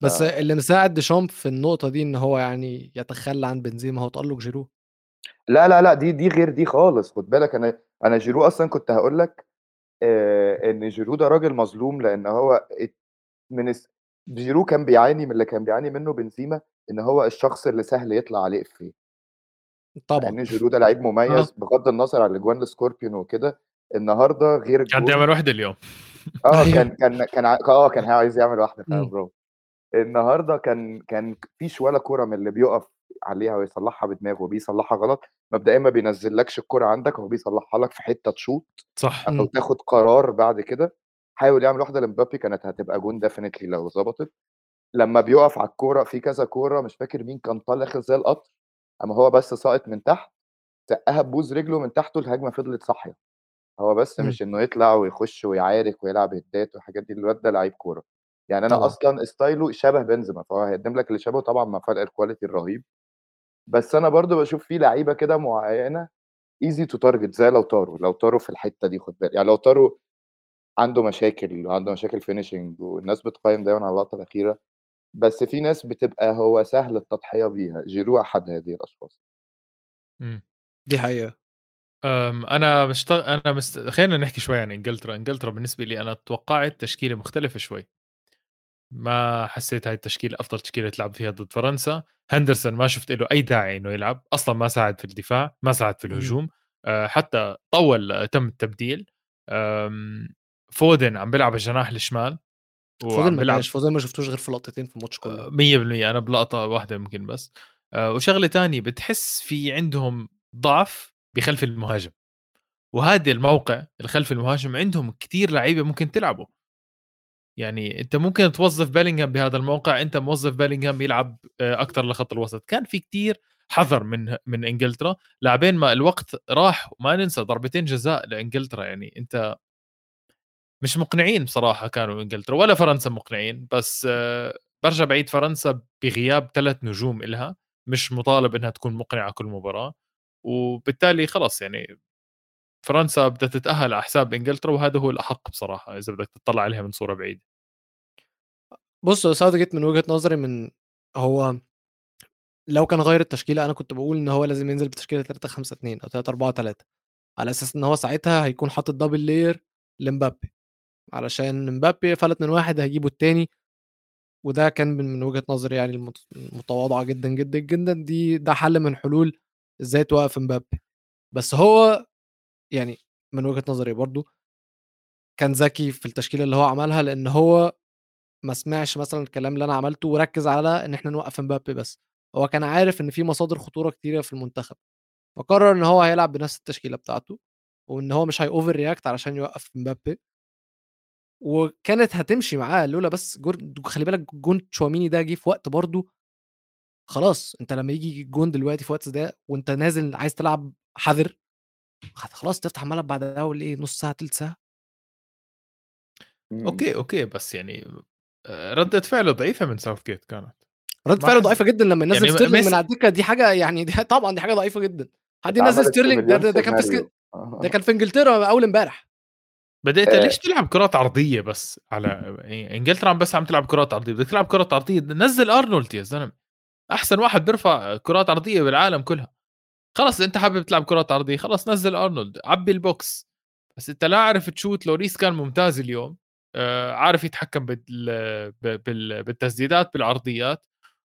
ف بس اللي مساعد ديشامب في النقطة دي إن هو يعني يتخلى عن بنزيما، هو تألق جيرو. لا، لا، لأ، دي دي غير دي خالص، خُد بالك أنا أنا جيرو أصلًا كنت هاقول لك آآ إن جيرو ده راجل مظلوم، لإن هو من جيرو كان بيعاني من اللي كان بيعاني منه بنزيما، إن هو الشخص اللي سهل يطلع عليه إفيه. مع طبعًا. إن جيرو ده لعيب آه. مميز بغض النظر عن الأجوان ال scorpion وكده، النهارده غير كان بده الجون يعمل وحدة اليوم. أيوه. [laughs] كان كان كان آه، كان عايز يعمل إمم. برافو. النهارده كان كان فيش ولا كورة من اللي بيُقف عليها ويصلّحها بدماغه وبيصلّحها غلط، مبدئيًا ما بينزّلكش الكورة عندك، هو بيصلّحها لك في حتّة تشوط صح. إمم. تاخد قرار بعد كده. حاول يعمل واحدة لمبابي كانت هتبقى جون definitely لو ضبطت. لمّا بيُقف على الكورة في كذا كورة مش فاكر مين كان طالع زي القطر، قام هو بس ساقط من تحت، زقّها ببوز رجله من تحت والهجمة فضلت صاحية. هو بس إمم. مش إنه يطلع ويخش ويعارك ويلعب هيدات والحاجات دي، الواد ده لعيب كورة. يعني أنا طبعًا. أصلًا ستايله شبه بنزيما، فهو هيقدّم لك اللي شبهه طبعًا مع فرق الquality الرهيب. بس أنا برضه باشوف في لعيبة كده معيّنة easy to target زي لوتارو، لوتارو في الحتّة دي خُد بالك، يعني لوتارو عنده مشاكل وعنده مشاكل finishing والناس بتقيّم دايمًا على اللقطة الأخيرة، بس في ناس بتبقى هو سهل التضحية بيها، جيرو أحد هذه الأشخاص. إمم. دي حقيقة. آمم، أنا مشت أنا مست خلّينا نحكي شوي عن إنجلترا، إنجلترا بالنسبة لي أنا توقعت تشكيلة مختلفة شوي. ما حسيت هاي التشكيلة أفضل تشكيلة تلعب فيها ضد فرنسا، هندرسون ما شُفت له أي داعي إنه يلعب، أصلًا ما ساعد في الدفاع، ما ساعد في. الهجوم، آآ، حتى طوّل تم التبديل. فودن عم بيلعب الجناح الشمال فودن بيلعب فودن ما شُفتوش غير في لقطتين في الماتش كلّه. آآ 100% أنا بلقطة واحدة يمكن بس. آآ وشغلة تانية بتحس في عندهم ضعف بخلف المهاجم، وهذا الموقع اللي خلف المهاجم عندهم كتير لعيبة ممكن تلعبه. يعني أنت ممكن توظّف بيلينغهام بهذا الموقع، أنت موظّف بيلينغهام يلعب آآ أكتر لخط الوسط، كان في كتير حذر من من إنجلترا. لعبين ما الوقت راح، وما ننسى ضربتين جزاء لإنجلترا، يعني أنت مش مقنعين بصراحة كانوا إنجلترا ولا فرنسا مقنعين، بس بارجع باعيد فرنسا بغياب 3 نجوم إلها، مش مطالب إنها تكون مقنعة كل مباراة، وبالتالي خلص يعني فرنسا بدها تتأهل على حساب إنجلترا، وهذا هو الأحق بصراحة إذا بدك تطلّع عليها من صورة بعيدة. بُص، Southgate من وجهة نظري من هو لو كان غيّر التشكيلة أنا كنت باقول إن هو لازم ينزل بتشكيلة 3-5-2 أو 3-4-3 على أساس إن هو ساعتها هيكون حاطط double layer لمبابي، علشان مبابي فلت من واحد هيجيبوا التاني، وده كان من وجهة نظري يعني المتواضعة جدًا، جدًا، جدًا دي ده حل من حلول إزاي توقّف مبابي. بس هو يعني من وجهة نظري برضه كان ذكي في التشكيلة اللي هو عملها، لإن هو ما سمعش مثلًا الكلام اللي أنا عملته وركّز على إن إحنا نوقّف مبابي بس، هو كان عارف إن في مصادر خطورة كتيرة في المنتخب، فقرر إن هو هيلعب بنفس التشكيلة بتاعته، وإن هو مش هي overreact علشان يوقّف مبابي. وكانت هتمشي معاه لولا بس جون خلّي بالك جون تشواميني ده جه في وقت برضه خلاص أنت لمّا ييجي جون دلوقتي في الوقت ده وأنت نازل عايز تلعب حذر، خلاص تفتح الملعب بعد أول إيه نُص ساعة، تِلت ساعة. إمم. okay، okay، بس يعني آآ ردة فعله ضعيفة من Southgate كانت. ردة فعله ضعيفة جدًا لمّا ينزّل يعني ستيرلينج من على الدكة دي حاجة يعني دي [laughs] طبعًا دي حاجة ضعيفة جدًا، حد ينزّل ستيرلينج ده ده ده كان في اسك سيناريو. ده كان في إنجلترا أول امبارح. بدأت آآ ليش تلعب كرات عرضية بس على إ [laughs] إنجلترا عم بس عم تلعب كرات عرضية، بدك تلعب كرات عرضية نزّل أرنولد يا زلمة، أحسن واحد بيرفع كرات عرضية بالعالم كلها. خلص أنت حابب تلعب كرات عرضية خلص نزّل أرنولد، عبّي ال box، بس أنت لا عرفت تشوت لوريس كان ممتاز اليوم، آآ عارف يتحكم بال بالتسديدات بالعرضيات،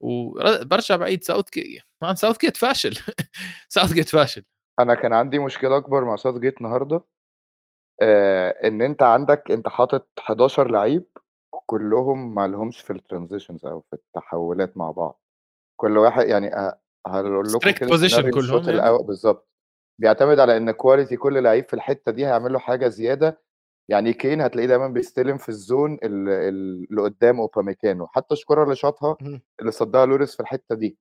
ور بارجع باعيد Southgate مان Southgate فاشل [laughs] Southgate فاشل. أنا كان عندي مشكلة أكبر مع Southgate النهارده آآ إن أنت عندك أنت حاطط 11 لعيب كلّهم ما لهمش في الtransitions أو في التحوّلات مع بعض. كل واحد يعني أ هاقول لكم position سيناريو كلهم يعني؟ الأو بالضبط. بيعتمد على إن quality كل لعيب في الحتّة دي هيعمل له حاجة زيادة، يعني كين هتلاقيه دايمًا بيستلم في ال zone ال ال اللي قدّام أوباميكانو، حتى الكورة اللي شاطها. اللي صدّها لوريس في الحتّة دي،.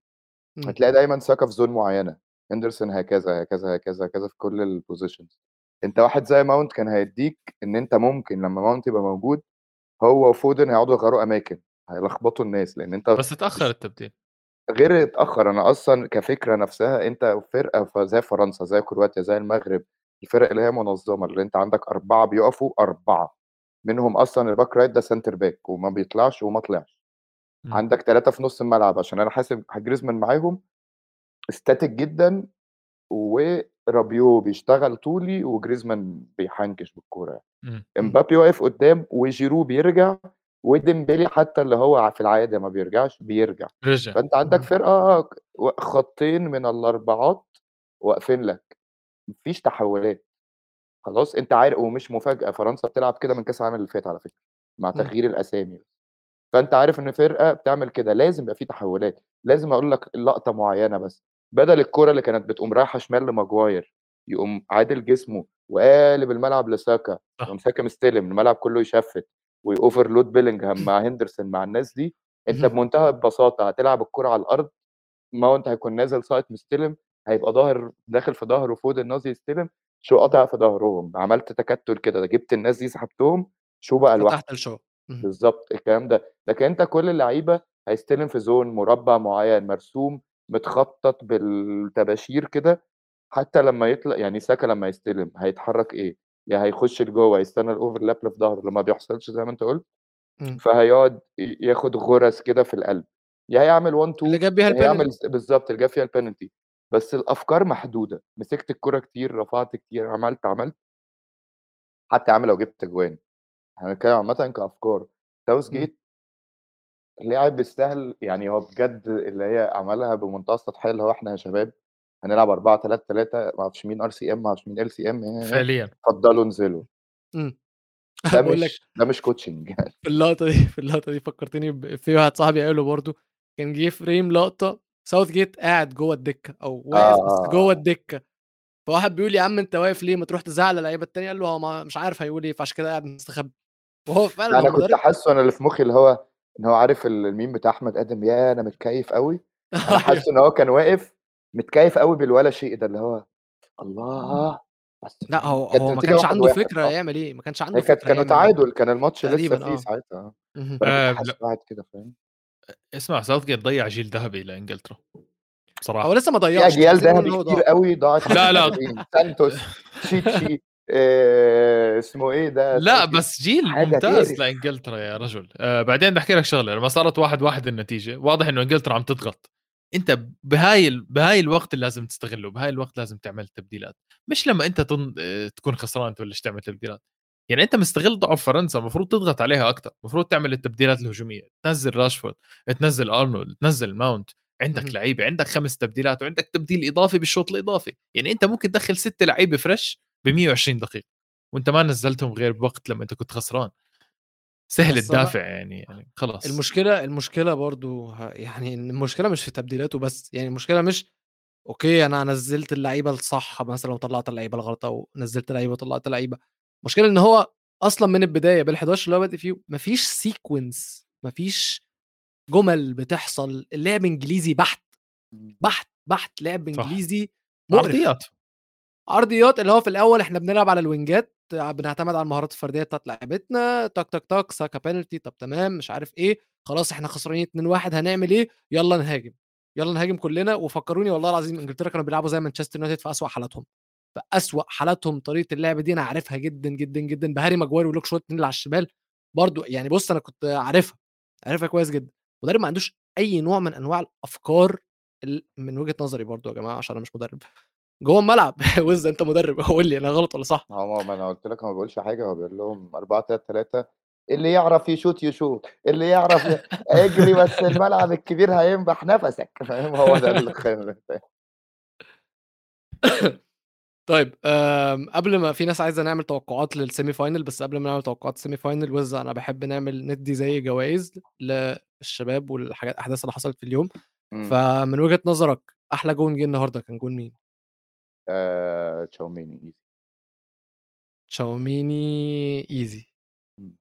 هتلاقي دايمًا ساكا في zone معيّنة، هندرسون هكذا، هكذا، هكذا، هكذا في كل ال positions. أنت واحد زي ماونت كان هيدّيك إن أنت ممكن لمّا ماونت يبقى موجود، هو وفودن هيقعدوا يغيّروا أماكن، هيلخبطوا الناس، لإن أنت بس اتأخر مش التبديل. غير اتأخر، أنا أصلًا كفكرة نفسها أنت فرقة ف زي فرنسا، زي كرواتيا، زي المغرب، الفرق اللي هي منظمة، اللي أنت عندك 4 بيقفوا 4 منهم أصلًا الback right ده center back وما بيطلعش وما طلعش. إمم. عندك 3 في نُص الملعب عشان أنا حاسب جريزمان معاهم static جدًا ورابيو بيشتغل طولي وجريزمان بيحنكش بالكورة يعني. إمم. إمم. إمبابي واقف قدّام وجيرو بيرجع وديمبélé حتى اللي هو في العادة ما بيرجعش، بيرجع. رجع. فأنت عندك. فرقة ك و خطين من الأربعات واقفين لك، ما فيش تحوّلات. خلاص أنت عار ومش مفاجأة فرنسا بتلعب كده من كأس العالم اللي فات على فكرة، مع. تغيير الأسامي. فأنت عارف إن فرقة بتعمل كده، لازم يبقى في تحوّلات، لازم أقول لك لقطة معيّنة بس، بدل الكورة اللي كانت بتقوم رايحة شمال لماجواير، يقوم عادل جسمه وقالب الملعب لساكا،. يقوم ساكا مستلم، الملعب كلّه يشفّت ويoverload بيلينجهام مع هندرسون مع الناس دي، اهم. بمنتهى البساطة هتلعب الكورة على الأرض، ماونت هيكون نازل ساقط مستلم، هيبقى ضاهر داخل في ضهره فودن نازل يستلم، شو. قاطع في ضهرهم، عملت تكتُّل كده، جِبت الناس دي سحبتهم، شو بقى لوحده. فتحت الشو. اهم. بالضبط، الكلام ده. لكن أنت كل اللعيبة هيستلم في zone مربّع معيّن مرسوم، متخطط بالطباشير كده، حتى لمّا يطلع يعني ساكا لمّا يستلم هيتحرّك إيه، يا هيخش لجوّه يستنى الoverlap اللي في ضهره اللي ما بيحصلش زي ما أنت قُلت، إمم. فهيقعد ياخد غُرز كده في القلب، يا هيعمل 1، اللي 2 جاب بيها. س بالضبط اللي جاب فيها الpenalty. بس الأفكار محدودة، مسكت الكورة كتير، رفعت كتير، عملت، عملت. حتى عم لو جِبت أجوان، إحنا بنتكلم عامةً كأفكار. إمم. Southgate لاعب يستاهل يعني هو بجد اللي هي عملها بمنتهى السطحية، اللي هو إحنا يا شباب هنلعب 4-3-3 ما أعرفش مين RCM ما أعرفش مين LCM فعليًا. اتفضلوا انزلوا. إمم. ده [laughs] مش ده مش يعني. [laughs] في اللقطة دي في اللقطة دي فكّرتني بإفيه واحد صاحبي قاله برضه، كان جه frame لقطة Southgate قاعد جوّه الدكة أو آه، واقف بس آه، جوّه آه. الدكة، فواحد بيقول: "يا عم أنت واقف ليه؟ ما تروح تزعّق للعيبة التانية." قال له: "هو ما مش عارف هيقول إيه فعشان كده قاعد مستخبي." وهو فعلًا أنا كنت حاسّه أنا اللي في مخي اللي هو إن هو عارف ال الmeme بتاع أحمد آدم، ياه أنا متكيّف أوي، [laughs] أنا أيوه. حاسّه إن هو كان واقف متكيّف أوي بالولا شيء ده، اللي هو الله! بس فاهم، هو هو ما كانش 1، عنده 1 فكرة صح؟ يعمل إيه، ما كانش عنده كانت فكرة كانوا إيه. تعادل، كان الماتش لسه فيه آه. ساعتها آه،. قاعد كده فاهم؟ اسمع Southgate ضيّع جيل ذهبي لإنجلترا، هو بصراحة. لسه ما ضيّعش، إن ذهبي هو كتير ضاع. أوي ضاعت لا، لا. سانتوس، تشيتشي اسمه إيه ده لأ، Southgate بس جيل ممتاز تقرف. لإنجلترا يا رجل. بعدين بدي أحكي لك شغلة، لمّا صارت 1-1 النتيجة، واضح إنه إنجلترا عم تضغط. أنت بهاي ال بهاي الوقت اللي لازم تستغله، بهاي الوقت لازم تعمل تبديلات، مش لمّا أنت تن تكون خسران تبلش تعمل تبديلات. يعني أنت مستغل ضعف فرنسا، المفروض تضغط عليها أكتر، المفروض تعمل التبديلات الهجومية، تنزّل راشفورد، تنزّل أرنولد، تنزّل ماونت، عندك اهم. لعيبة، عندك 5 تبديلات وعندك تبديل إضافي بالشوط الإضافي، يعني أنت ممكن تدخّل 6 لعيبة fresh ب120 دقيقة، وأنت ما نزّلتهم غير بوقت لمّا أنت كنت خسران. سهل تدافع يعني يعني خلص المشكلة المشكلة برضه ه يعني إن المشكلة مش في تبديلاته بس، يعني المشكلة مش okay أنا نزّلت اللعيبة الصح مثلًا وطلّعت اللعيبة الغلط أو نزّلت لعيبة وطلّعت لعيبة، المشكلة إن هو أصلًا من البداية بال11 اللي هو بادئ فيهم ما فيش sequence ما فيش جُمل بتحصل، اللعب إنجليزي بحت،. بحت، بحت، لعب مقرف. عرضيات عرضيات اللي هو في الأول إحنا بنلعب على الوينجات بنعتمد على المهارات الفردية بتاعة لعيبتنا تك، تك، تك ساكا penalty طب تمام مش عارف إيه، خلاص إحنا خسرانين 2-1 هنعمل إيه، يالّا نهاجم، يالّا نهاجم كلنا. وفكّروني والله العظيم إنجلترا كانوا بيلعبوا زي مانشستر يونايتد في أسوأ حالاتهم، في أسوأ حالاتهم طريقة اللعب دي أنا عارفها جدًا، جدًا، جدًا بهاري وluke shaw الاتنين اللي على الشمال برضه يعني بُص أنا كنت عارفها، عارفها كويس جدًا، مدرب ما عندوش أي نوع من أنواع الأفكار ال من وجهة نظري برضه يا جماعة عشان أنا مش مدرب، جوّه الملعب [laughs] وِز أنت مدرب قُل لي أنا غلط والّا صح؟ هو ما أنا قُلت لك ما بيقولش حاجة هو بيقول لهم 4-3-3 اللي يعرف يشوط يشوط، اللي يعرف ي [laughs] اجري بس الملعب الكبير هينبح نفسك [laughs] فاهم، هو ده ال فاهم. طيب قبل ما في ناس عايزة نعمل توقعات للsemi final بس قبل ما نعمل توقعات الsemi final وِز أنا باحب نعمل ندّي زي جوايز للشباب والحاجات الأحداث اللي حصلت في اليوم،. فمن وجهة نظرك أحلى جون جه النهارده كان جون مين؟ آآ تشاوميني easy. تشاوميني easy. إمم.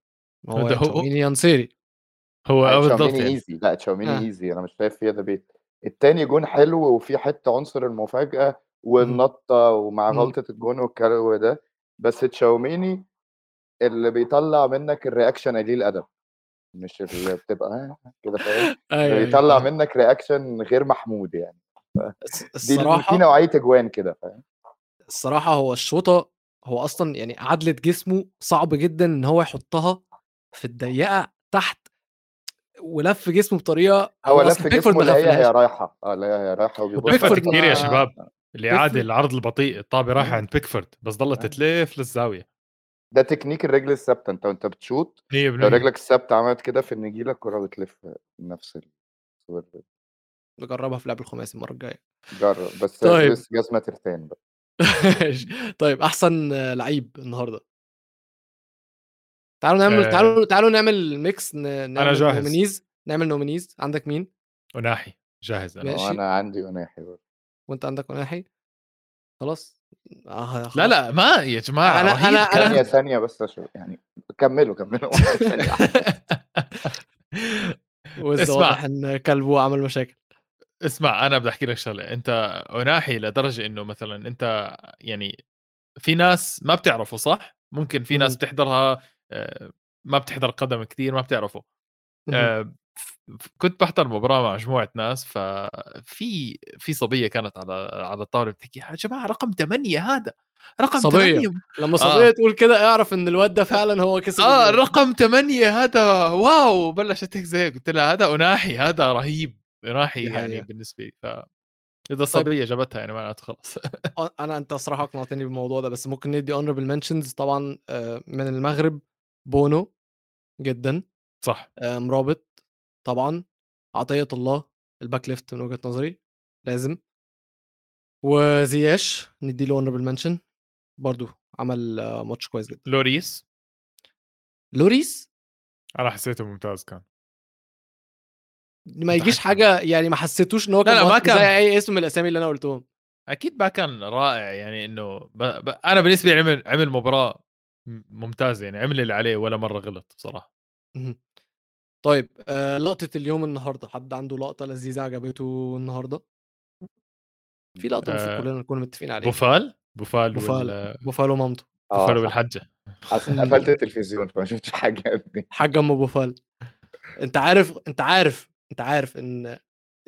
هو [laughs] ده يا هو تشاوميني يا نصيري. هو لأ آه بالضبط تشاوميني يعني. easy لأ تشاوميني آه. easy أنا مش شايف فيها debate. التاني جون حلو وفيه حتّة عنصر المفاجأة اهم. والنطّة ومع اهم. غلطة الجون والجو ده، بس تشاوميني اللي بيطلّع منّك الreaction قليل الأدب، مش اللي بتبقى [laughs] كده فاهم، اللي أيوه، أيوه بيطلّع. [laughs] منّك reaction غير محمود يعني، ف الص دي ال في نوعية أجوان كده فاهم. الصراحة هو الشوطة هو أصلًا يعني عدلة جسمه صعب جدًا إن هو يحطها في الضيّقة تحت ولَف جسمه بطريقة هو لَف جسمه اللي هي هي. رايحة، آه اللي هي هي رايحة وبيبُص كتير يا شباب،. اللي بيكفورد العرض البطيء الطابة رايحة آه. عند بيكفورد بس ضلت آه. تلِف للزاوية. ده تكنيك الرجل الثابتة، أنت وأنت بتشوط لو 100% رجلك الثابتة عملت كده في النجيلة الكورة بتلف نفس ال نجرّبها في لعب الخماسي المرّة الجاية. جرّب بس طيب. البس جزمة ترتان بقى. طيب أحسن لعيب النهارده؟ تعالوا نعمل تعالوا تعالوا نعمل ن نعمل جاهز. nominees نعمل nominees عندك مين؟ أُناحي، جاهز أنا. ماشي. وأنا عندي أُناحي برضه. وأنت عندك أُناحي؟ خلاص آه لا،. لأ ما يا جماعة أنا رهيب أنا أنا كان. ثانية، ثانية بس عشان يعني كمّلوا، كمّلوا [laughs] [laughs] اسمع واضح إن كلبه عمل مشاكل. اسمع أنا بدي أحكي لك شغلة، أنت أُناحي لدرجة إنه مثلًا أنت يعني في ناس ما بتعرفه صح؟ ممكن في ناس. بتحضرها آآ ما بتحضر قدم كتير ما بتعرفه. ف كنت باحضر مباراة مع مجموعة ناس، ففي في صبية كانت على على الطاولة بتحكي يا جماعة رقم 8 هذا، رقم صبية، 8 لمّا آه. صبية تقول كده اعرف إن الواد ده [laughs] فعلًا هو كسب آه الجولة. رقم 8 هذا واو! بلشت هيك زي قُلت لها هذا أُناحي هذا رهيب، دي يعني حقيقة. بالنسبة لي، ف إذا طيب الصبية جابتها يعني معناته خلص. [laughs] آه، أنا أنت الصراحة أقنعتني بالموضوع ده، بس ممكن ندّي honorable mentions طبعًا آآ من المغرب بونو جدًا، صح. آآ مرابط طبعًا، عطية الله الback left من وجهة نظري لازم. وزياش ندّي له honorable mention برضه عمل ماتش كويس جدًا. لوريس؟ لوريس؟ أنا حسيته ممتاز كان. ما يجيش حاجة يعني ما حسيتوش إن هو لا، كان لا ما مؤثر زي كان أي اسم من الأسامي اللي أنا قُلتهم. أكيد ما كان رائع يعني إنه ب ب أنا بالنسبة لي عمل عمل مباراة م ممتازة يعني عمل اللي عليه ولا مرة غلط بصراحة. اهم. طيب آآ لقطة اليوم النهارده، حد عنده لقطة لذيذة عجبته النهارده؟ في لقطة المفروض آآ كلنا نكون متفقين عليها. بوفال؟ بوفال بوفال وال بوفال ومامته. آه بوفال. أصل إمم. قفلت التلفزيون فما شُفتش حاجة قبل الحاجة أم بوفال. أنت عارف أنت عارف أنت عارف إن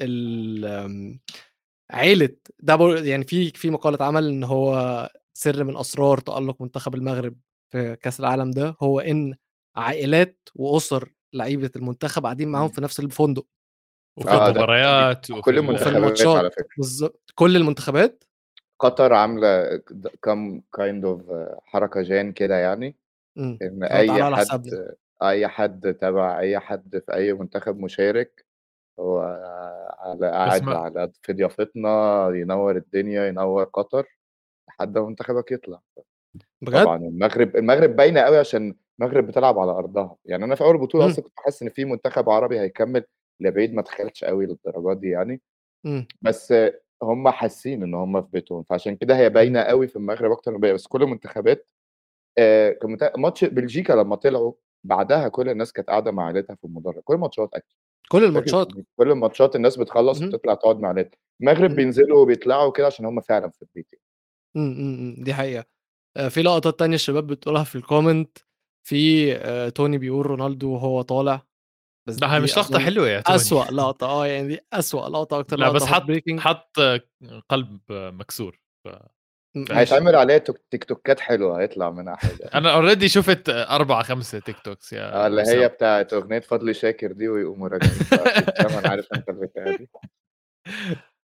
ال آمم عيلة ده يعني في في مقالة اتعمل إن هو سر من أسرار تألق منتخب المغرب في كأس العالم ده، هو إن عائلات وأسر لعيبة المنتخب قاعدين معاهم إمم. في نفس الفندق. وفي آه، المباريات وفي كل المنتخبات على فكرة. بالضبط، كل المنتخبات؟ قطر عاملة د كام kind of حركة جان كده يعني، إمم، تعالوا أي على حد. أي حد تبع أي حد في أي منتخب مشارك، هو على قاعد ما على في ضيافتنا، ينوّر الدنيا، ينوّر قطر، لحد ما منتخبك يطلع. بجد؟ طبعًا المغرب المغرب باينة أوي عشان المغرب بتلعب على أرضها، يعني أنا في أول البطولة إمم. أصلًا كنت حاسس إن في منتخب عربي هيكمّل لبعيد ما تخيّلتش أوي للدرجة دي يعني، إمم. بس هُم حاسين إن هُم في بيتهم، فعشان كده هي إمم. باينة أوي في المغرب أكتر من بس كل المنتخبات كان مت ماتش بلجيكا لمّا طلعوا بعدها كل الناس كانت قاعدة مع عيلتها في المدرج، كل الماتشات actually كل الماتشات. كل الماتشات الناس بتخلّص اهم. وبتطلع تقعد مع عيلتها، المغرب. بينزلوا وبيطلعوا وكده عشان هُم فعلًا في البيت يعني. إمم، إمم، إمم، دي حقيقة. آآ في لقطات تانية الشباب بتقولها في الcomment في آآ توني بيقول رونالدو وهو طالع، بس دي مش لقطة أظن حلوة يا توني. أسوأ [laughs] لقطة آه، يعني دي أسوأ لقطة أكتر لأ لقطة بس حط. حط قلب مكسور ف. هيتعمل عليها توك تيك توكات حلوة هيطلع منها حاجة. [laughs] أنا already شُفت 4، 5 TikToks آه، يا اللي هي وسام. بتاعة أغنية فضل شاكر دي ويقوموا راجعين في [laughs] عارف أنت البتاعة دي؟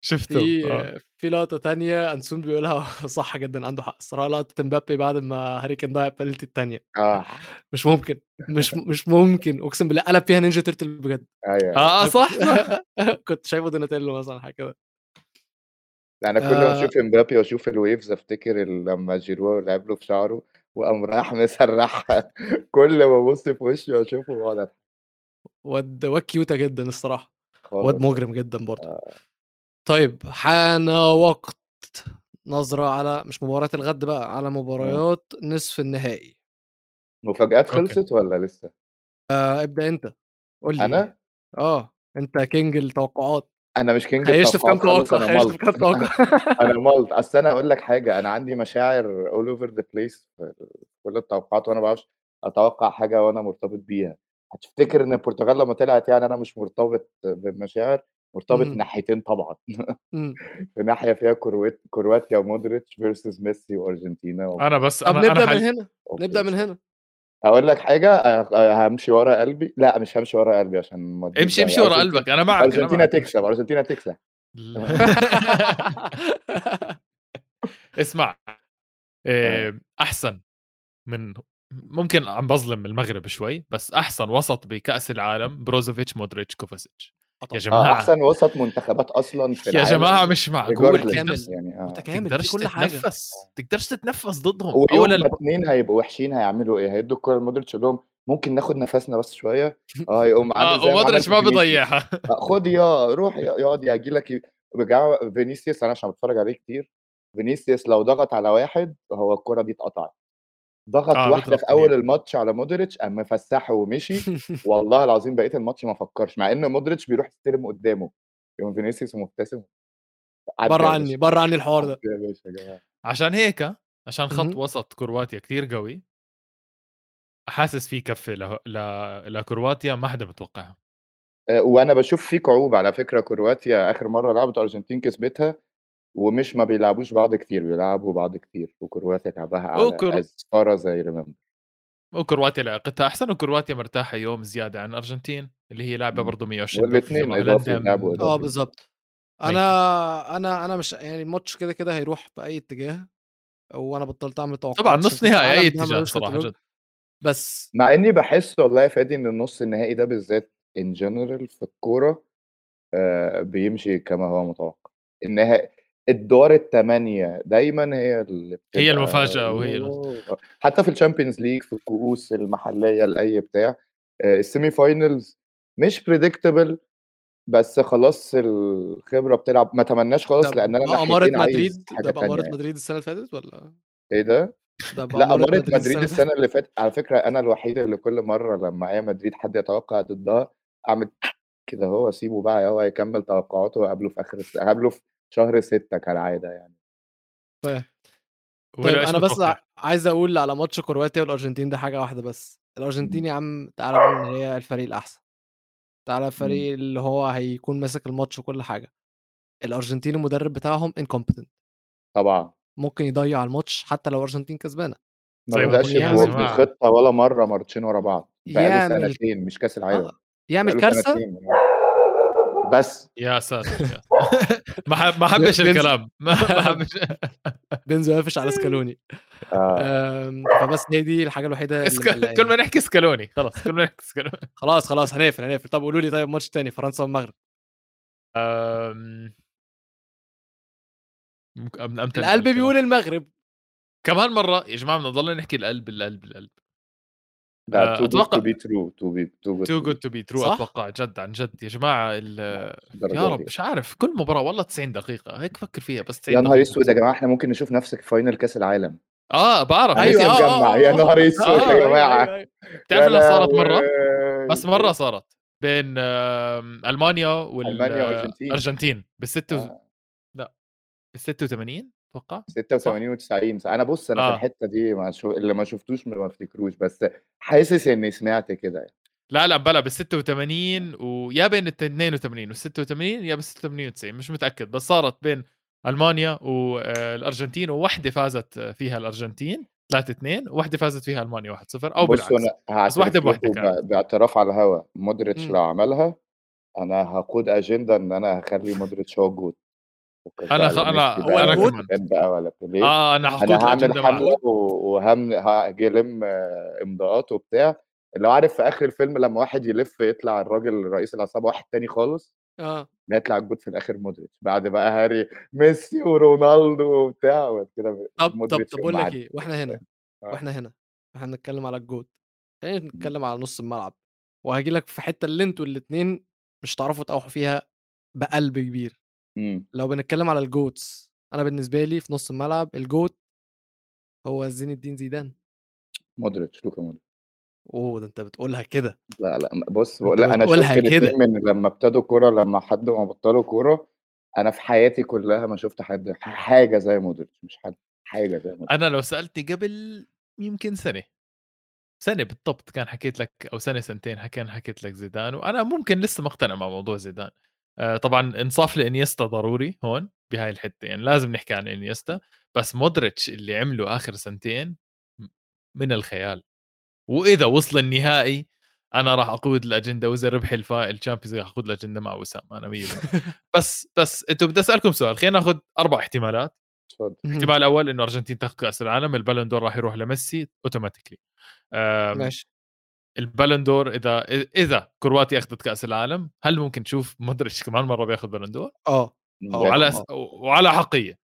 شُفتهم آه. في في لقطة تانية أنسون بيقولها [laughs] صح جدًا عنده حق الصراحة، لقطة امبابي بعد ما هاري كين ضيّع البنالتي التانية. آه. مش ممكن، مش مش ممكن، أقسم بالله قلب فيها Ninja Turtle بجد. أيوه، أيوه. آه، آه، صح، كنت شايفه دوناتيلو مثلًا حاجة كده. أنا كل ما آآ أشوف إمبابي وأشوف الwaves أفتكر ال لمّا جيرو لعب له في شعره وقام رايح [laughs] مسرّحها كل ما أبُص في وشه وأشوفه باقعد أضحك. واد واد كيوتة جدًا الصراحة، واد خالص مجرم جدًا برضه. آه. طيب حان وقت نظرة على مش مباراة الغد بقى، على إمم. مباريات نصف النهائي. مفاجآت okay. خلصت والّا لسه؟ آآ ابدأ أنت، قُل لي. أنا؟ آه، أنت king التوقعات. أنا مش king خيّشت في كام مَلْط في كام توقع. [laughs] أنا مَلْط، أصل أنا هاقول لك حاجة، أنا عندي مشاعر all over the place في كل التوقعات وأنا ما باعرفش أتوقع حاجة وأنا مرتبط بيها. هتفتكر إن البرتغال لمّا طلعت يعني أنا مش مرتبط بالمشاعر، مرتبط. ناحيتين طبعًا. [laughs] في ناحية فيها كروات كرواتيا ومودريتش versus ميسي وأرجنتينا و أنا بس طب أنا أنا نبدأ من حل هنا، نبدأ من هنا. أقول لك حاجة آآ هامشي ورا قلبي لأ مش هامشي ورا قلبي عشان امشي، امشي. ورا أرجنتين قلبك، أنا معك، امشي. تكسب، أرجنتينا تكسب. [laughs] اسمع، آه. آآ أحسن من ممكن عم باظلم المغرب شوي، بس أحسن وسط بكأس العالم بروزوفيتش، مودريتش، كوفاسيتش. آه يا. آه، جماعة أحسن وسط منتخبات أصلًا في يا جماعة العالم مش معقول متكامل، يعني آه. متكامل، تقدرش كل حاجة. تتنفّس، تقدرش تتنفّس ضدهم. ما 2 هيبقوا وحشين هيعملوا إيه؟ هيدّوا الكورة لمودريتش يقول لهم ممكن ناخد نفسنا بس شوية؟ [laughs] آه، يقوم عامل آه، زي في ما. بيضيّعها. آه، خُد يا روح يقعد يهاجي لك بجا فينيسيوس أنا عشان باتفرّج عليه كتير، فينيسيوس لو ضغط على واحد هو الكورة دي اتقطعت. ضغط آه، واحدة بيضرب في ثانية. الماتش على مودريتش قام مفسّحه ومشي، [laughs] والله العظيم بقية الماتش ما فكّرش، مع إن مودريتش بيروح يستلم قدّامه، يقوم فينيسيوس مبتسم برّه عني، برّه عني الحوار ده. عشان هيك عشان خط. وسط كرواتيا كتير قوي حاسس في كفّة له ل لكرواتيا ما حدا متوقعها. آآ وأنا باشوف في كعوب على فكرة كرواتيا آخر مرّة لعبت الأرجنتين كسبتها، ومش ما بيلعبوش بعض كتير، بيلعبوا بعض كتير، وكرواتيا as far as I remember. وكرواتيا لياقتها أحسن وكرواتيا مرتاحة يوم زيادة عن الأرجنتين، اللي هي إمم. برضه 120 دقيقة والاتنين جوا إضافي، هولندا لعبوا آه. بالضبط. ميتة. أنا أنا أنا مش يعني الماتش كده، كده هيروح بأي اتجاه، وأنا بطّلت طبعًا توقعات عشان نُص نهائي ما اتجاه كتالوج، جد. بس مع إني باحس والله يا فادي إن النُص النهائي ده بالذات in general في الكورة آآ بيمشي كما هو متوقع. النها الدور ال8 دايمًا هي اللي هي المفاجأة وهي ال! حتى في الChampions League في الكؤوس المحلية لأي بتاع، آآ الsemi finals مش predictable بس خلاص الخبرة بتلعب ما أتمناش ده خالص لأن أنا عايز مدريد حاجة ده بأمارة. مدريد السنة اللي فاتت والّا؟ إيه ده؟ ده بأمارة أمارة مدريد مدريد السنة اللي فاتت. السنة اللي فاتت على فكرة أنا الوحيد اللي كل مرّة لمّا أيام مدريد حد يتوقع ضدها أعمل كده أهو وأسيبه بقى هو يكمّل توقعاته وأقابله في آخر الس أقابله في شهر 6 كالعادة يعني. طيب أنا بس؟ ع عايز أقول على ماتش كرواتيا والأرجنتين ده حاجة واحدة بس، الأرجنتين إمم. يا عم تعالَ نقول إن هي الفريق الأحسن. تعالَ إمم. الفريق اللي هو هيكون ماسك الماتش وكل حاجة. الأرجنتين المدرب بتاعهم incompetent. طبعًا. ممكن يضيّع الماتش حتى لو الأرجنتين كسبانة. ما بدأش بخطة ولا مرّة مرّتين ورا بعض، بقى له يعمل سنتين مش العالم، آه، يعمل له كارثة سنتين بس. يا ساتر يا [laughs] ما ح ما حبّش الكلام [laughs] ما حبّش بينزل قافش على سكالوني. آه. فبس هي دي الحاجة الوحيدة اللي اسك كل. ما نحكي سكالوني خلاص كل ما نحكي سكالوني. [laughs] خلاص، خلاص هنقفل، هنقفل. طب قولوا لي طيب ماتش تاني فرنسا والمغرب. القلب؟ بيقول المغرب. كمان مرّة يا جماعة بدنا نضلنا نحكي القلب، القلب، القلب. آه، to be too good تو to be جود تو بي ترو؟ أتوقع جد عن جد يا جماعة يا رب. مش عارف كل مباراة والله 90 دقيقة هيك فكر فيها بس 90 يا نهار أسود يا جماعة إحنا ممكن نشوف نفس final كأس العالم آه بعرف أيوة، نسي آه، مجمع آه، يا آه. نهار أسود آه، يا جماعة بتعرف يا إنها صارت مرة. بس مرة صارت بين ألمانيا. والارجنتين بالست و... آه، بال 86 أتوقع 86 و90 أنا بص أنا في آه. الحتة دي ما شو... اللي ما شفتوش ما افتكروش بس حاسس إني سمعت كده يعني. لا لا بلا بال 86 ويا بين ال 82 وال 86 يا بال 86 و 90 مش متأكد بس صارت بين ألمانيا والارجنتين وواحده فازت فيها الأرجنتين 3 2 وواحده فازت فيها ألمانيا 1 0 أو بالعكس بس واحدة هعترف بواحدة لكم كانت. ب- باعتراف على الهوا مودريتش مم. لو عملها أنا هقود أجندة إن أنا هخلي مودريتش هو ال GOAT بقى خ- أنا- ميسي هو بقى ال GOAT؟ ولا بيليه آه أنا هقود أنا هعمل حملة وهم هاجي الم آه، إمضاءات وبتاع. هو عارف في آخر الفيلم لما واحد يلف يطلع الراجل رئيس العصابة واحد تاني خالص آه. يطلع ال GOAT في الآخر مودريتش. بعد بقى هري ميسي ورونالدو وبتاع كده طب طب طب بقول لك إيه وإحنا هنا آه. وإحنا هنا إحنا بنتكلم على ال GOAT. خلينا نتكلم على نص الملعب. وهاجي لك في حتة اللي أنتوا الاثنين مش تعرفوا تقاوحوا فيها بقلب كبير. مم. لو بنتكلم على ال GOATs أنا بالنسبة لي في نص الملعب ال GOAT هو زين الدين زيدان. مودريتش لوكا مودريتش. أوه ده أنت بتقولها كده. لا لا بص بقول لك أنا شفت كده. من لما ابتدوا كورة لما حد ما بطلوا كورة أنا في حياتي كلها ما شفت حد حاجة زي مودريتش مش حد حاجة زي مودريتش. أنا لو سالتني قبل يمكن سنة. سنة بالضبط كان حكيت لك أو سنة سنتين كان حكيت لك زيدان وأنا ممكن لسه مقتنع مع موضوع زيدان. طبعا انصاف لإنيستا ضروري هون بهاي الحتة يعني لازم نحكي عن إنيستا بس مودريتش اللي عمله آخر سنتين من الخيال. وإذا وصل النهائي أنا راح أقود الأجندة وإذا ربح الفا ال Champions راح أقود الأجندة مع وسام أنا 100% [laughs] بس بس إنتوا بدي أسألكم سؤال خلينا ناخذ أربع احتمالات. الاحتمال الأول [laughs] إنه الارجنتين تاخذ كأس العالم البالون دور راح يروح لميسي automatically ماشي. البالون دور إذا إذا كرواتيا أخذت كأس العالم هل ممكن تشوف مودريتش كمان مرة بياخذ بالون دور آه وعلى آه. وعلى حقية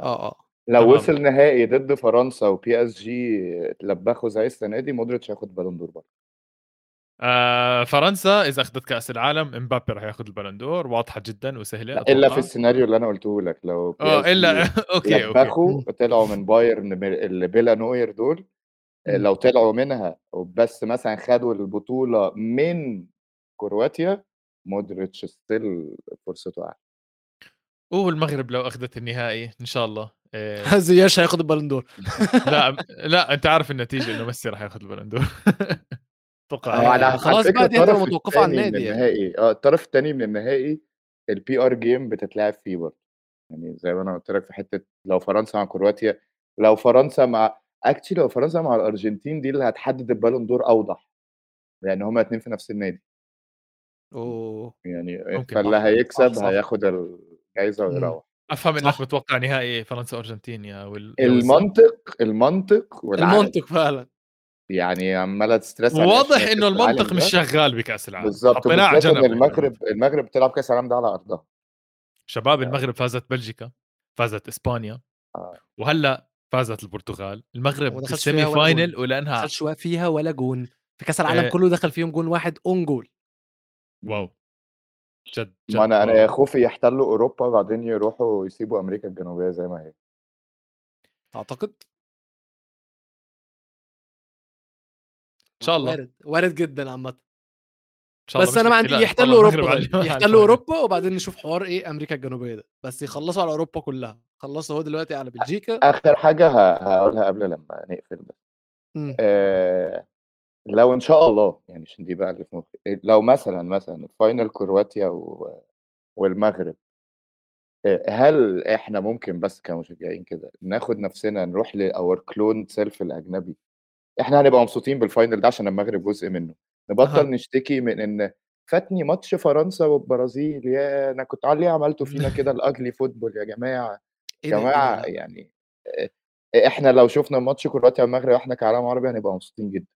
آه آه لو تمام. وصل نهائي ضد فرنسا و PSG اتلبخوا زي السنة دي مودريتش هياخد بالون دور برضه آه فرنسا إذا أخذت كأس العالم إمبابي راح ياخذ البالون دور واضحة جدا وسهلة لا، إلا في. السيناريو اللي أنا قلته لك لو آه إلا [laughs] okay okay لبخوا طلعوا من بايرن اللي بلا نوير دول. لو طلعوا منها وبس مثلا خدوا البطولة من كرواتيا مودريتش still فرصته أعلى والمغرب لو أخذت النهائي إن شاء الله إيه [laughs] زياش هياخد البالون دور [laughs] لا لا أنت عارف النتيجة إنه ميسي راح ياخذ البالون دور أتوقع آه،. على خلاص بقى بقى دي التاني من النادي يعني. النهائي آه الطرف الثاني من النهائي ال PR game بتتلعب فيه برضه يعني زي ما أنا قلت لك في حتة لو فرنسا مع كرواتيا لو فرنسا مع actually لو فرنسا مع الأرجنتين دي اللي هتحدد البالون دور أوضح لأن هما اتنين في نفس النادي أوه يعني ممكن. فاللي صح، هيكسب صح، صح. هياخد الجائزه مم. ويروح أفهم إنك صح. متوقع نهائي فرنسا وأرجنتين يا وال يا وسام. المنطق المنطق والعقل المنطق فعلا يعني عماله ت stress على واضح عشان كأس العالم المنطق ده. مش شغال بكأس العالم بالظبط حطيناه على وبالذات جنب المغرب المغرب بتلعب كأس العالم ده على أرضها شباب المغرب فازت بلجيكا فازت إسبانيا آه. وهلأ فازت البرتغال. المغرب بال semi final. ولأنها دخلش فيها ولا جون. في كأس العالم آه. كله دخل فيهم جون واحد own goal. wow. جد جد ما أنا. أنا خوفي يحتلوا أوروبا وبعدين يروحوا يسيبوا أمريكا الجنوبية زي ما هي. أعتقد. إن شاء الله. وارد وارد جدا عامه. شاء الله بس أنا ما عندي يحتلوا أوروبا [laughs] يحتلوا. أوروبا وبعدين نشوف حوار إيه أمريكا الجنوبية ده. بس يخلصوا على أوروبا كلها. خلصوا هو دلوقتي على بلجيكا. آخر حاجة هقولها قبل لما نقفل بس. مم. آه لو إن شاء الله يعني عشان دي بقى اللي في مخي لو مثلا مثلا final كرواتيا و... والمغرب آه، هل إحنا ممكن بس كمشجعين كده ناخد نفسنا نروح ل our clone self الأجنبي؟ إحنا هنبقى مبسوطين بال final ده عشان المغرب جزء منه. نبطل أها. نشتكي من إن فاتني ماتش فرنسا والبرازيل يا أنا كنت على ليه عملتوا فينا [laughs] كده ال ugly football يا جماعة يا إيه ده؟ جماعة لا. يعني آه، إحنا لو شفنا ماتش كرواتيا والمغرب إحنا كعالم عربي هنبقى مبسوطين جدا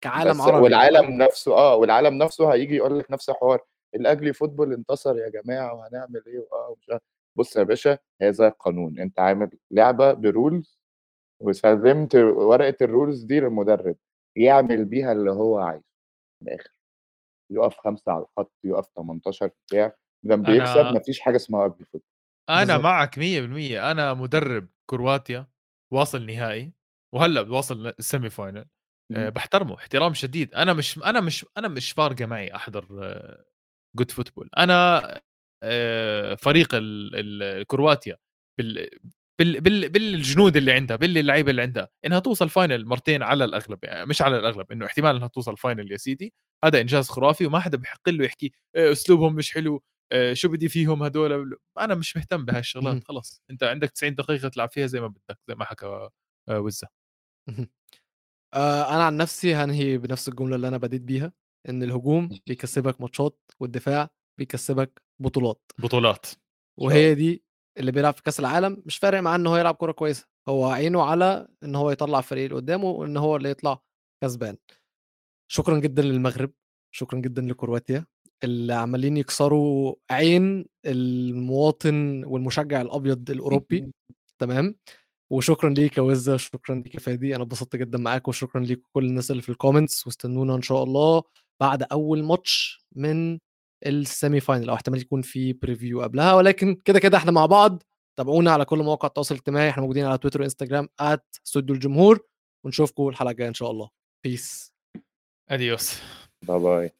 كعالم عربي والعالم نفسه آه والعالم نفسه هيجي يقول لك نفس الحوار ال ugly football انتصر يا جماعة وهنعمل إيه وآه ومش عارف. بص يا باشا هذا القانون أنت عامل لعبة ب rules وسلمت ورقة الرولز دي للمدرب يعمل بيها اللي هو عايزه من الآخر. يقف 5 على الخط، يقف 18 بتاع، لمّا بيكسب أنا ما فيش حاجة اسمها football. أنا بالضبط. معك 100% أنا مُدرِّب كرواتيا واصل نهائي وهلّأ واصل final آآ إمم. باحترمه احترام شديد، أنا مش أنا مش أنا مش فارقة معي أحضر good football أنا آآ فريق ال ال كرواتيا بال بال بال بالجنود اللي عندها، باللعيبة اللي عندها، إنها توصل final مرتين على الأغلب، يعني مش على الأغلب، إنه احتمال إنها توصل final يا سيدي، هذا إنجاز خرافي وما حدا بيحق له يحكي آآ أسلوبهم مش حلو، آآ شو بدي فيهم هدول، أنا مش مهتم بهاي اهم. الشغلات خلص، أنت عندك 90 دقيقة تلعب فيها زي ما بدك، زي ما حكى. اهم. آآ أنا عن نفسي هانهي بنفس الجملة اللي أنا بديت بيها، إن الهجوم بيكسبك ماتشات والدفاع بيكسبك بطولات. بطولات. وهي. دي اللي بيلعب في كأس العالم مش فارق معاه إن هو يلعب كورة كويسة، هو عينه على إن هو يطلّع الفريق اللي قدّامه وإن هو اللي يطلع كسبان. شكرًا جدًا للمغرب، شكرًا جدًا لكرواتيا، اللي عمّالين يكسروا عين المواطن والمشجع الأبيض الأوروبي، [laughs] تمام، وشكرًا ليك يا وزة، شكرًا ليك يا فادي، أنا اتبسطت جدًا معاكم، وشكرًا ليكم كل الناس اللي في الcomments واستنونا إن شاء الله بعد أول ماتش من ال semi final أو احتمال يكون في preview قبلها، ولكن كده، كده إحنا مع بعض، تابعونا على كل مواقع التواصل الاجتماعي، إحنا موجودين على تويتر وإنستجرام @استوديو الجمهور، ونشوفكم الحلقة الجاية إن شاء الله. peace. Adios. bye، bye.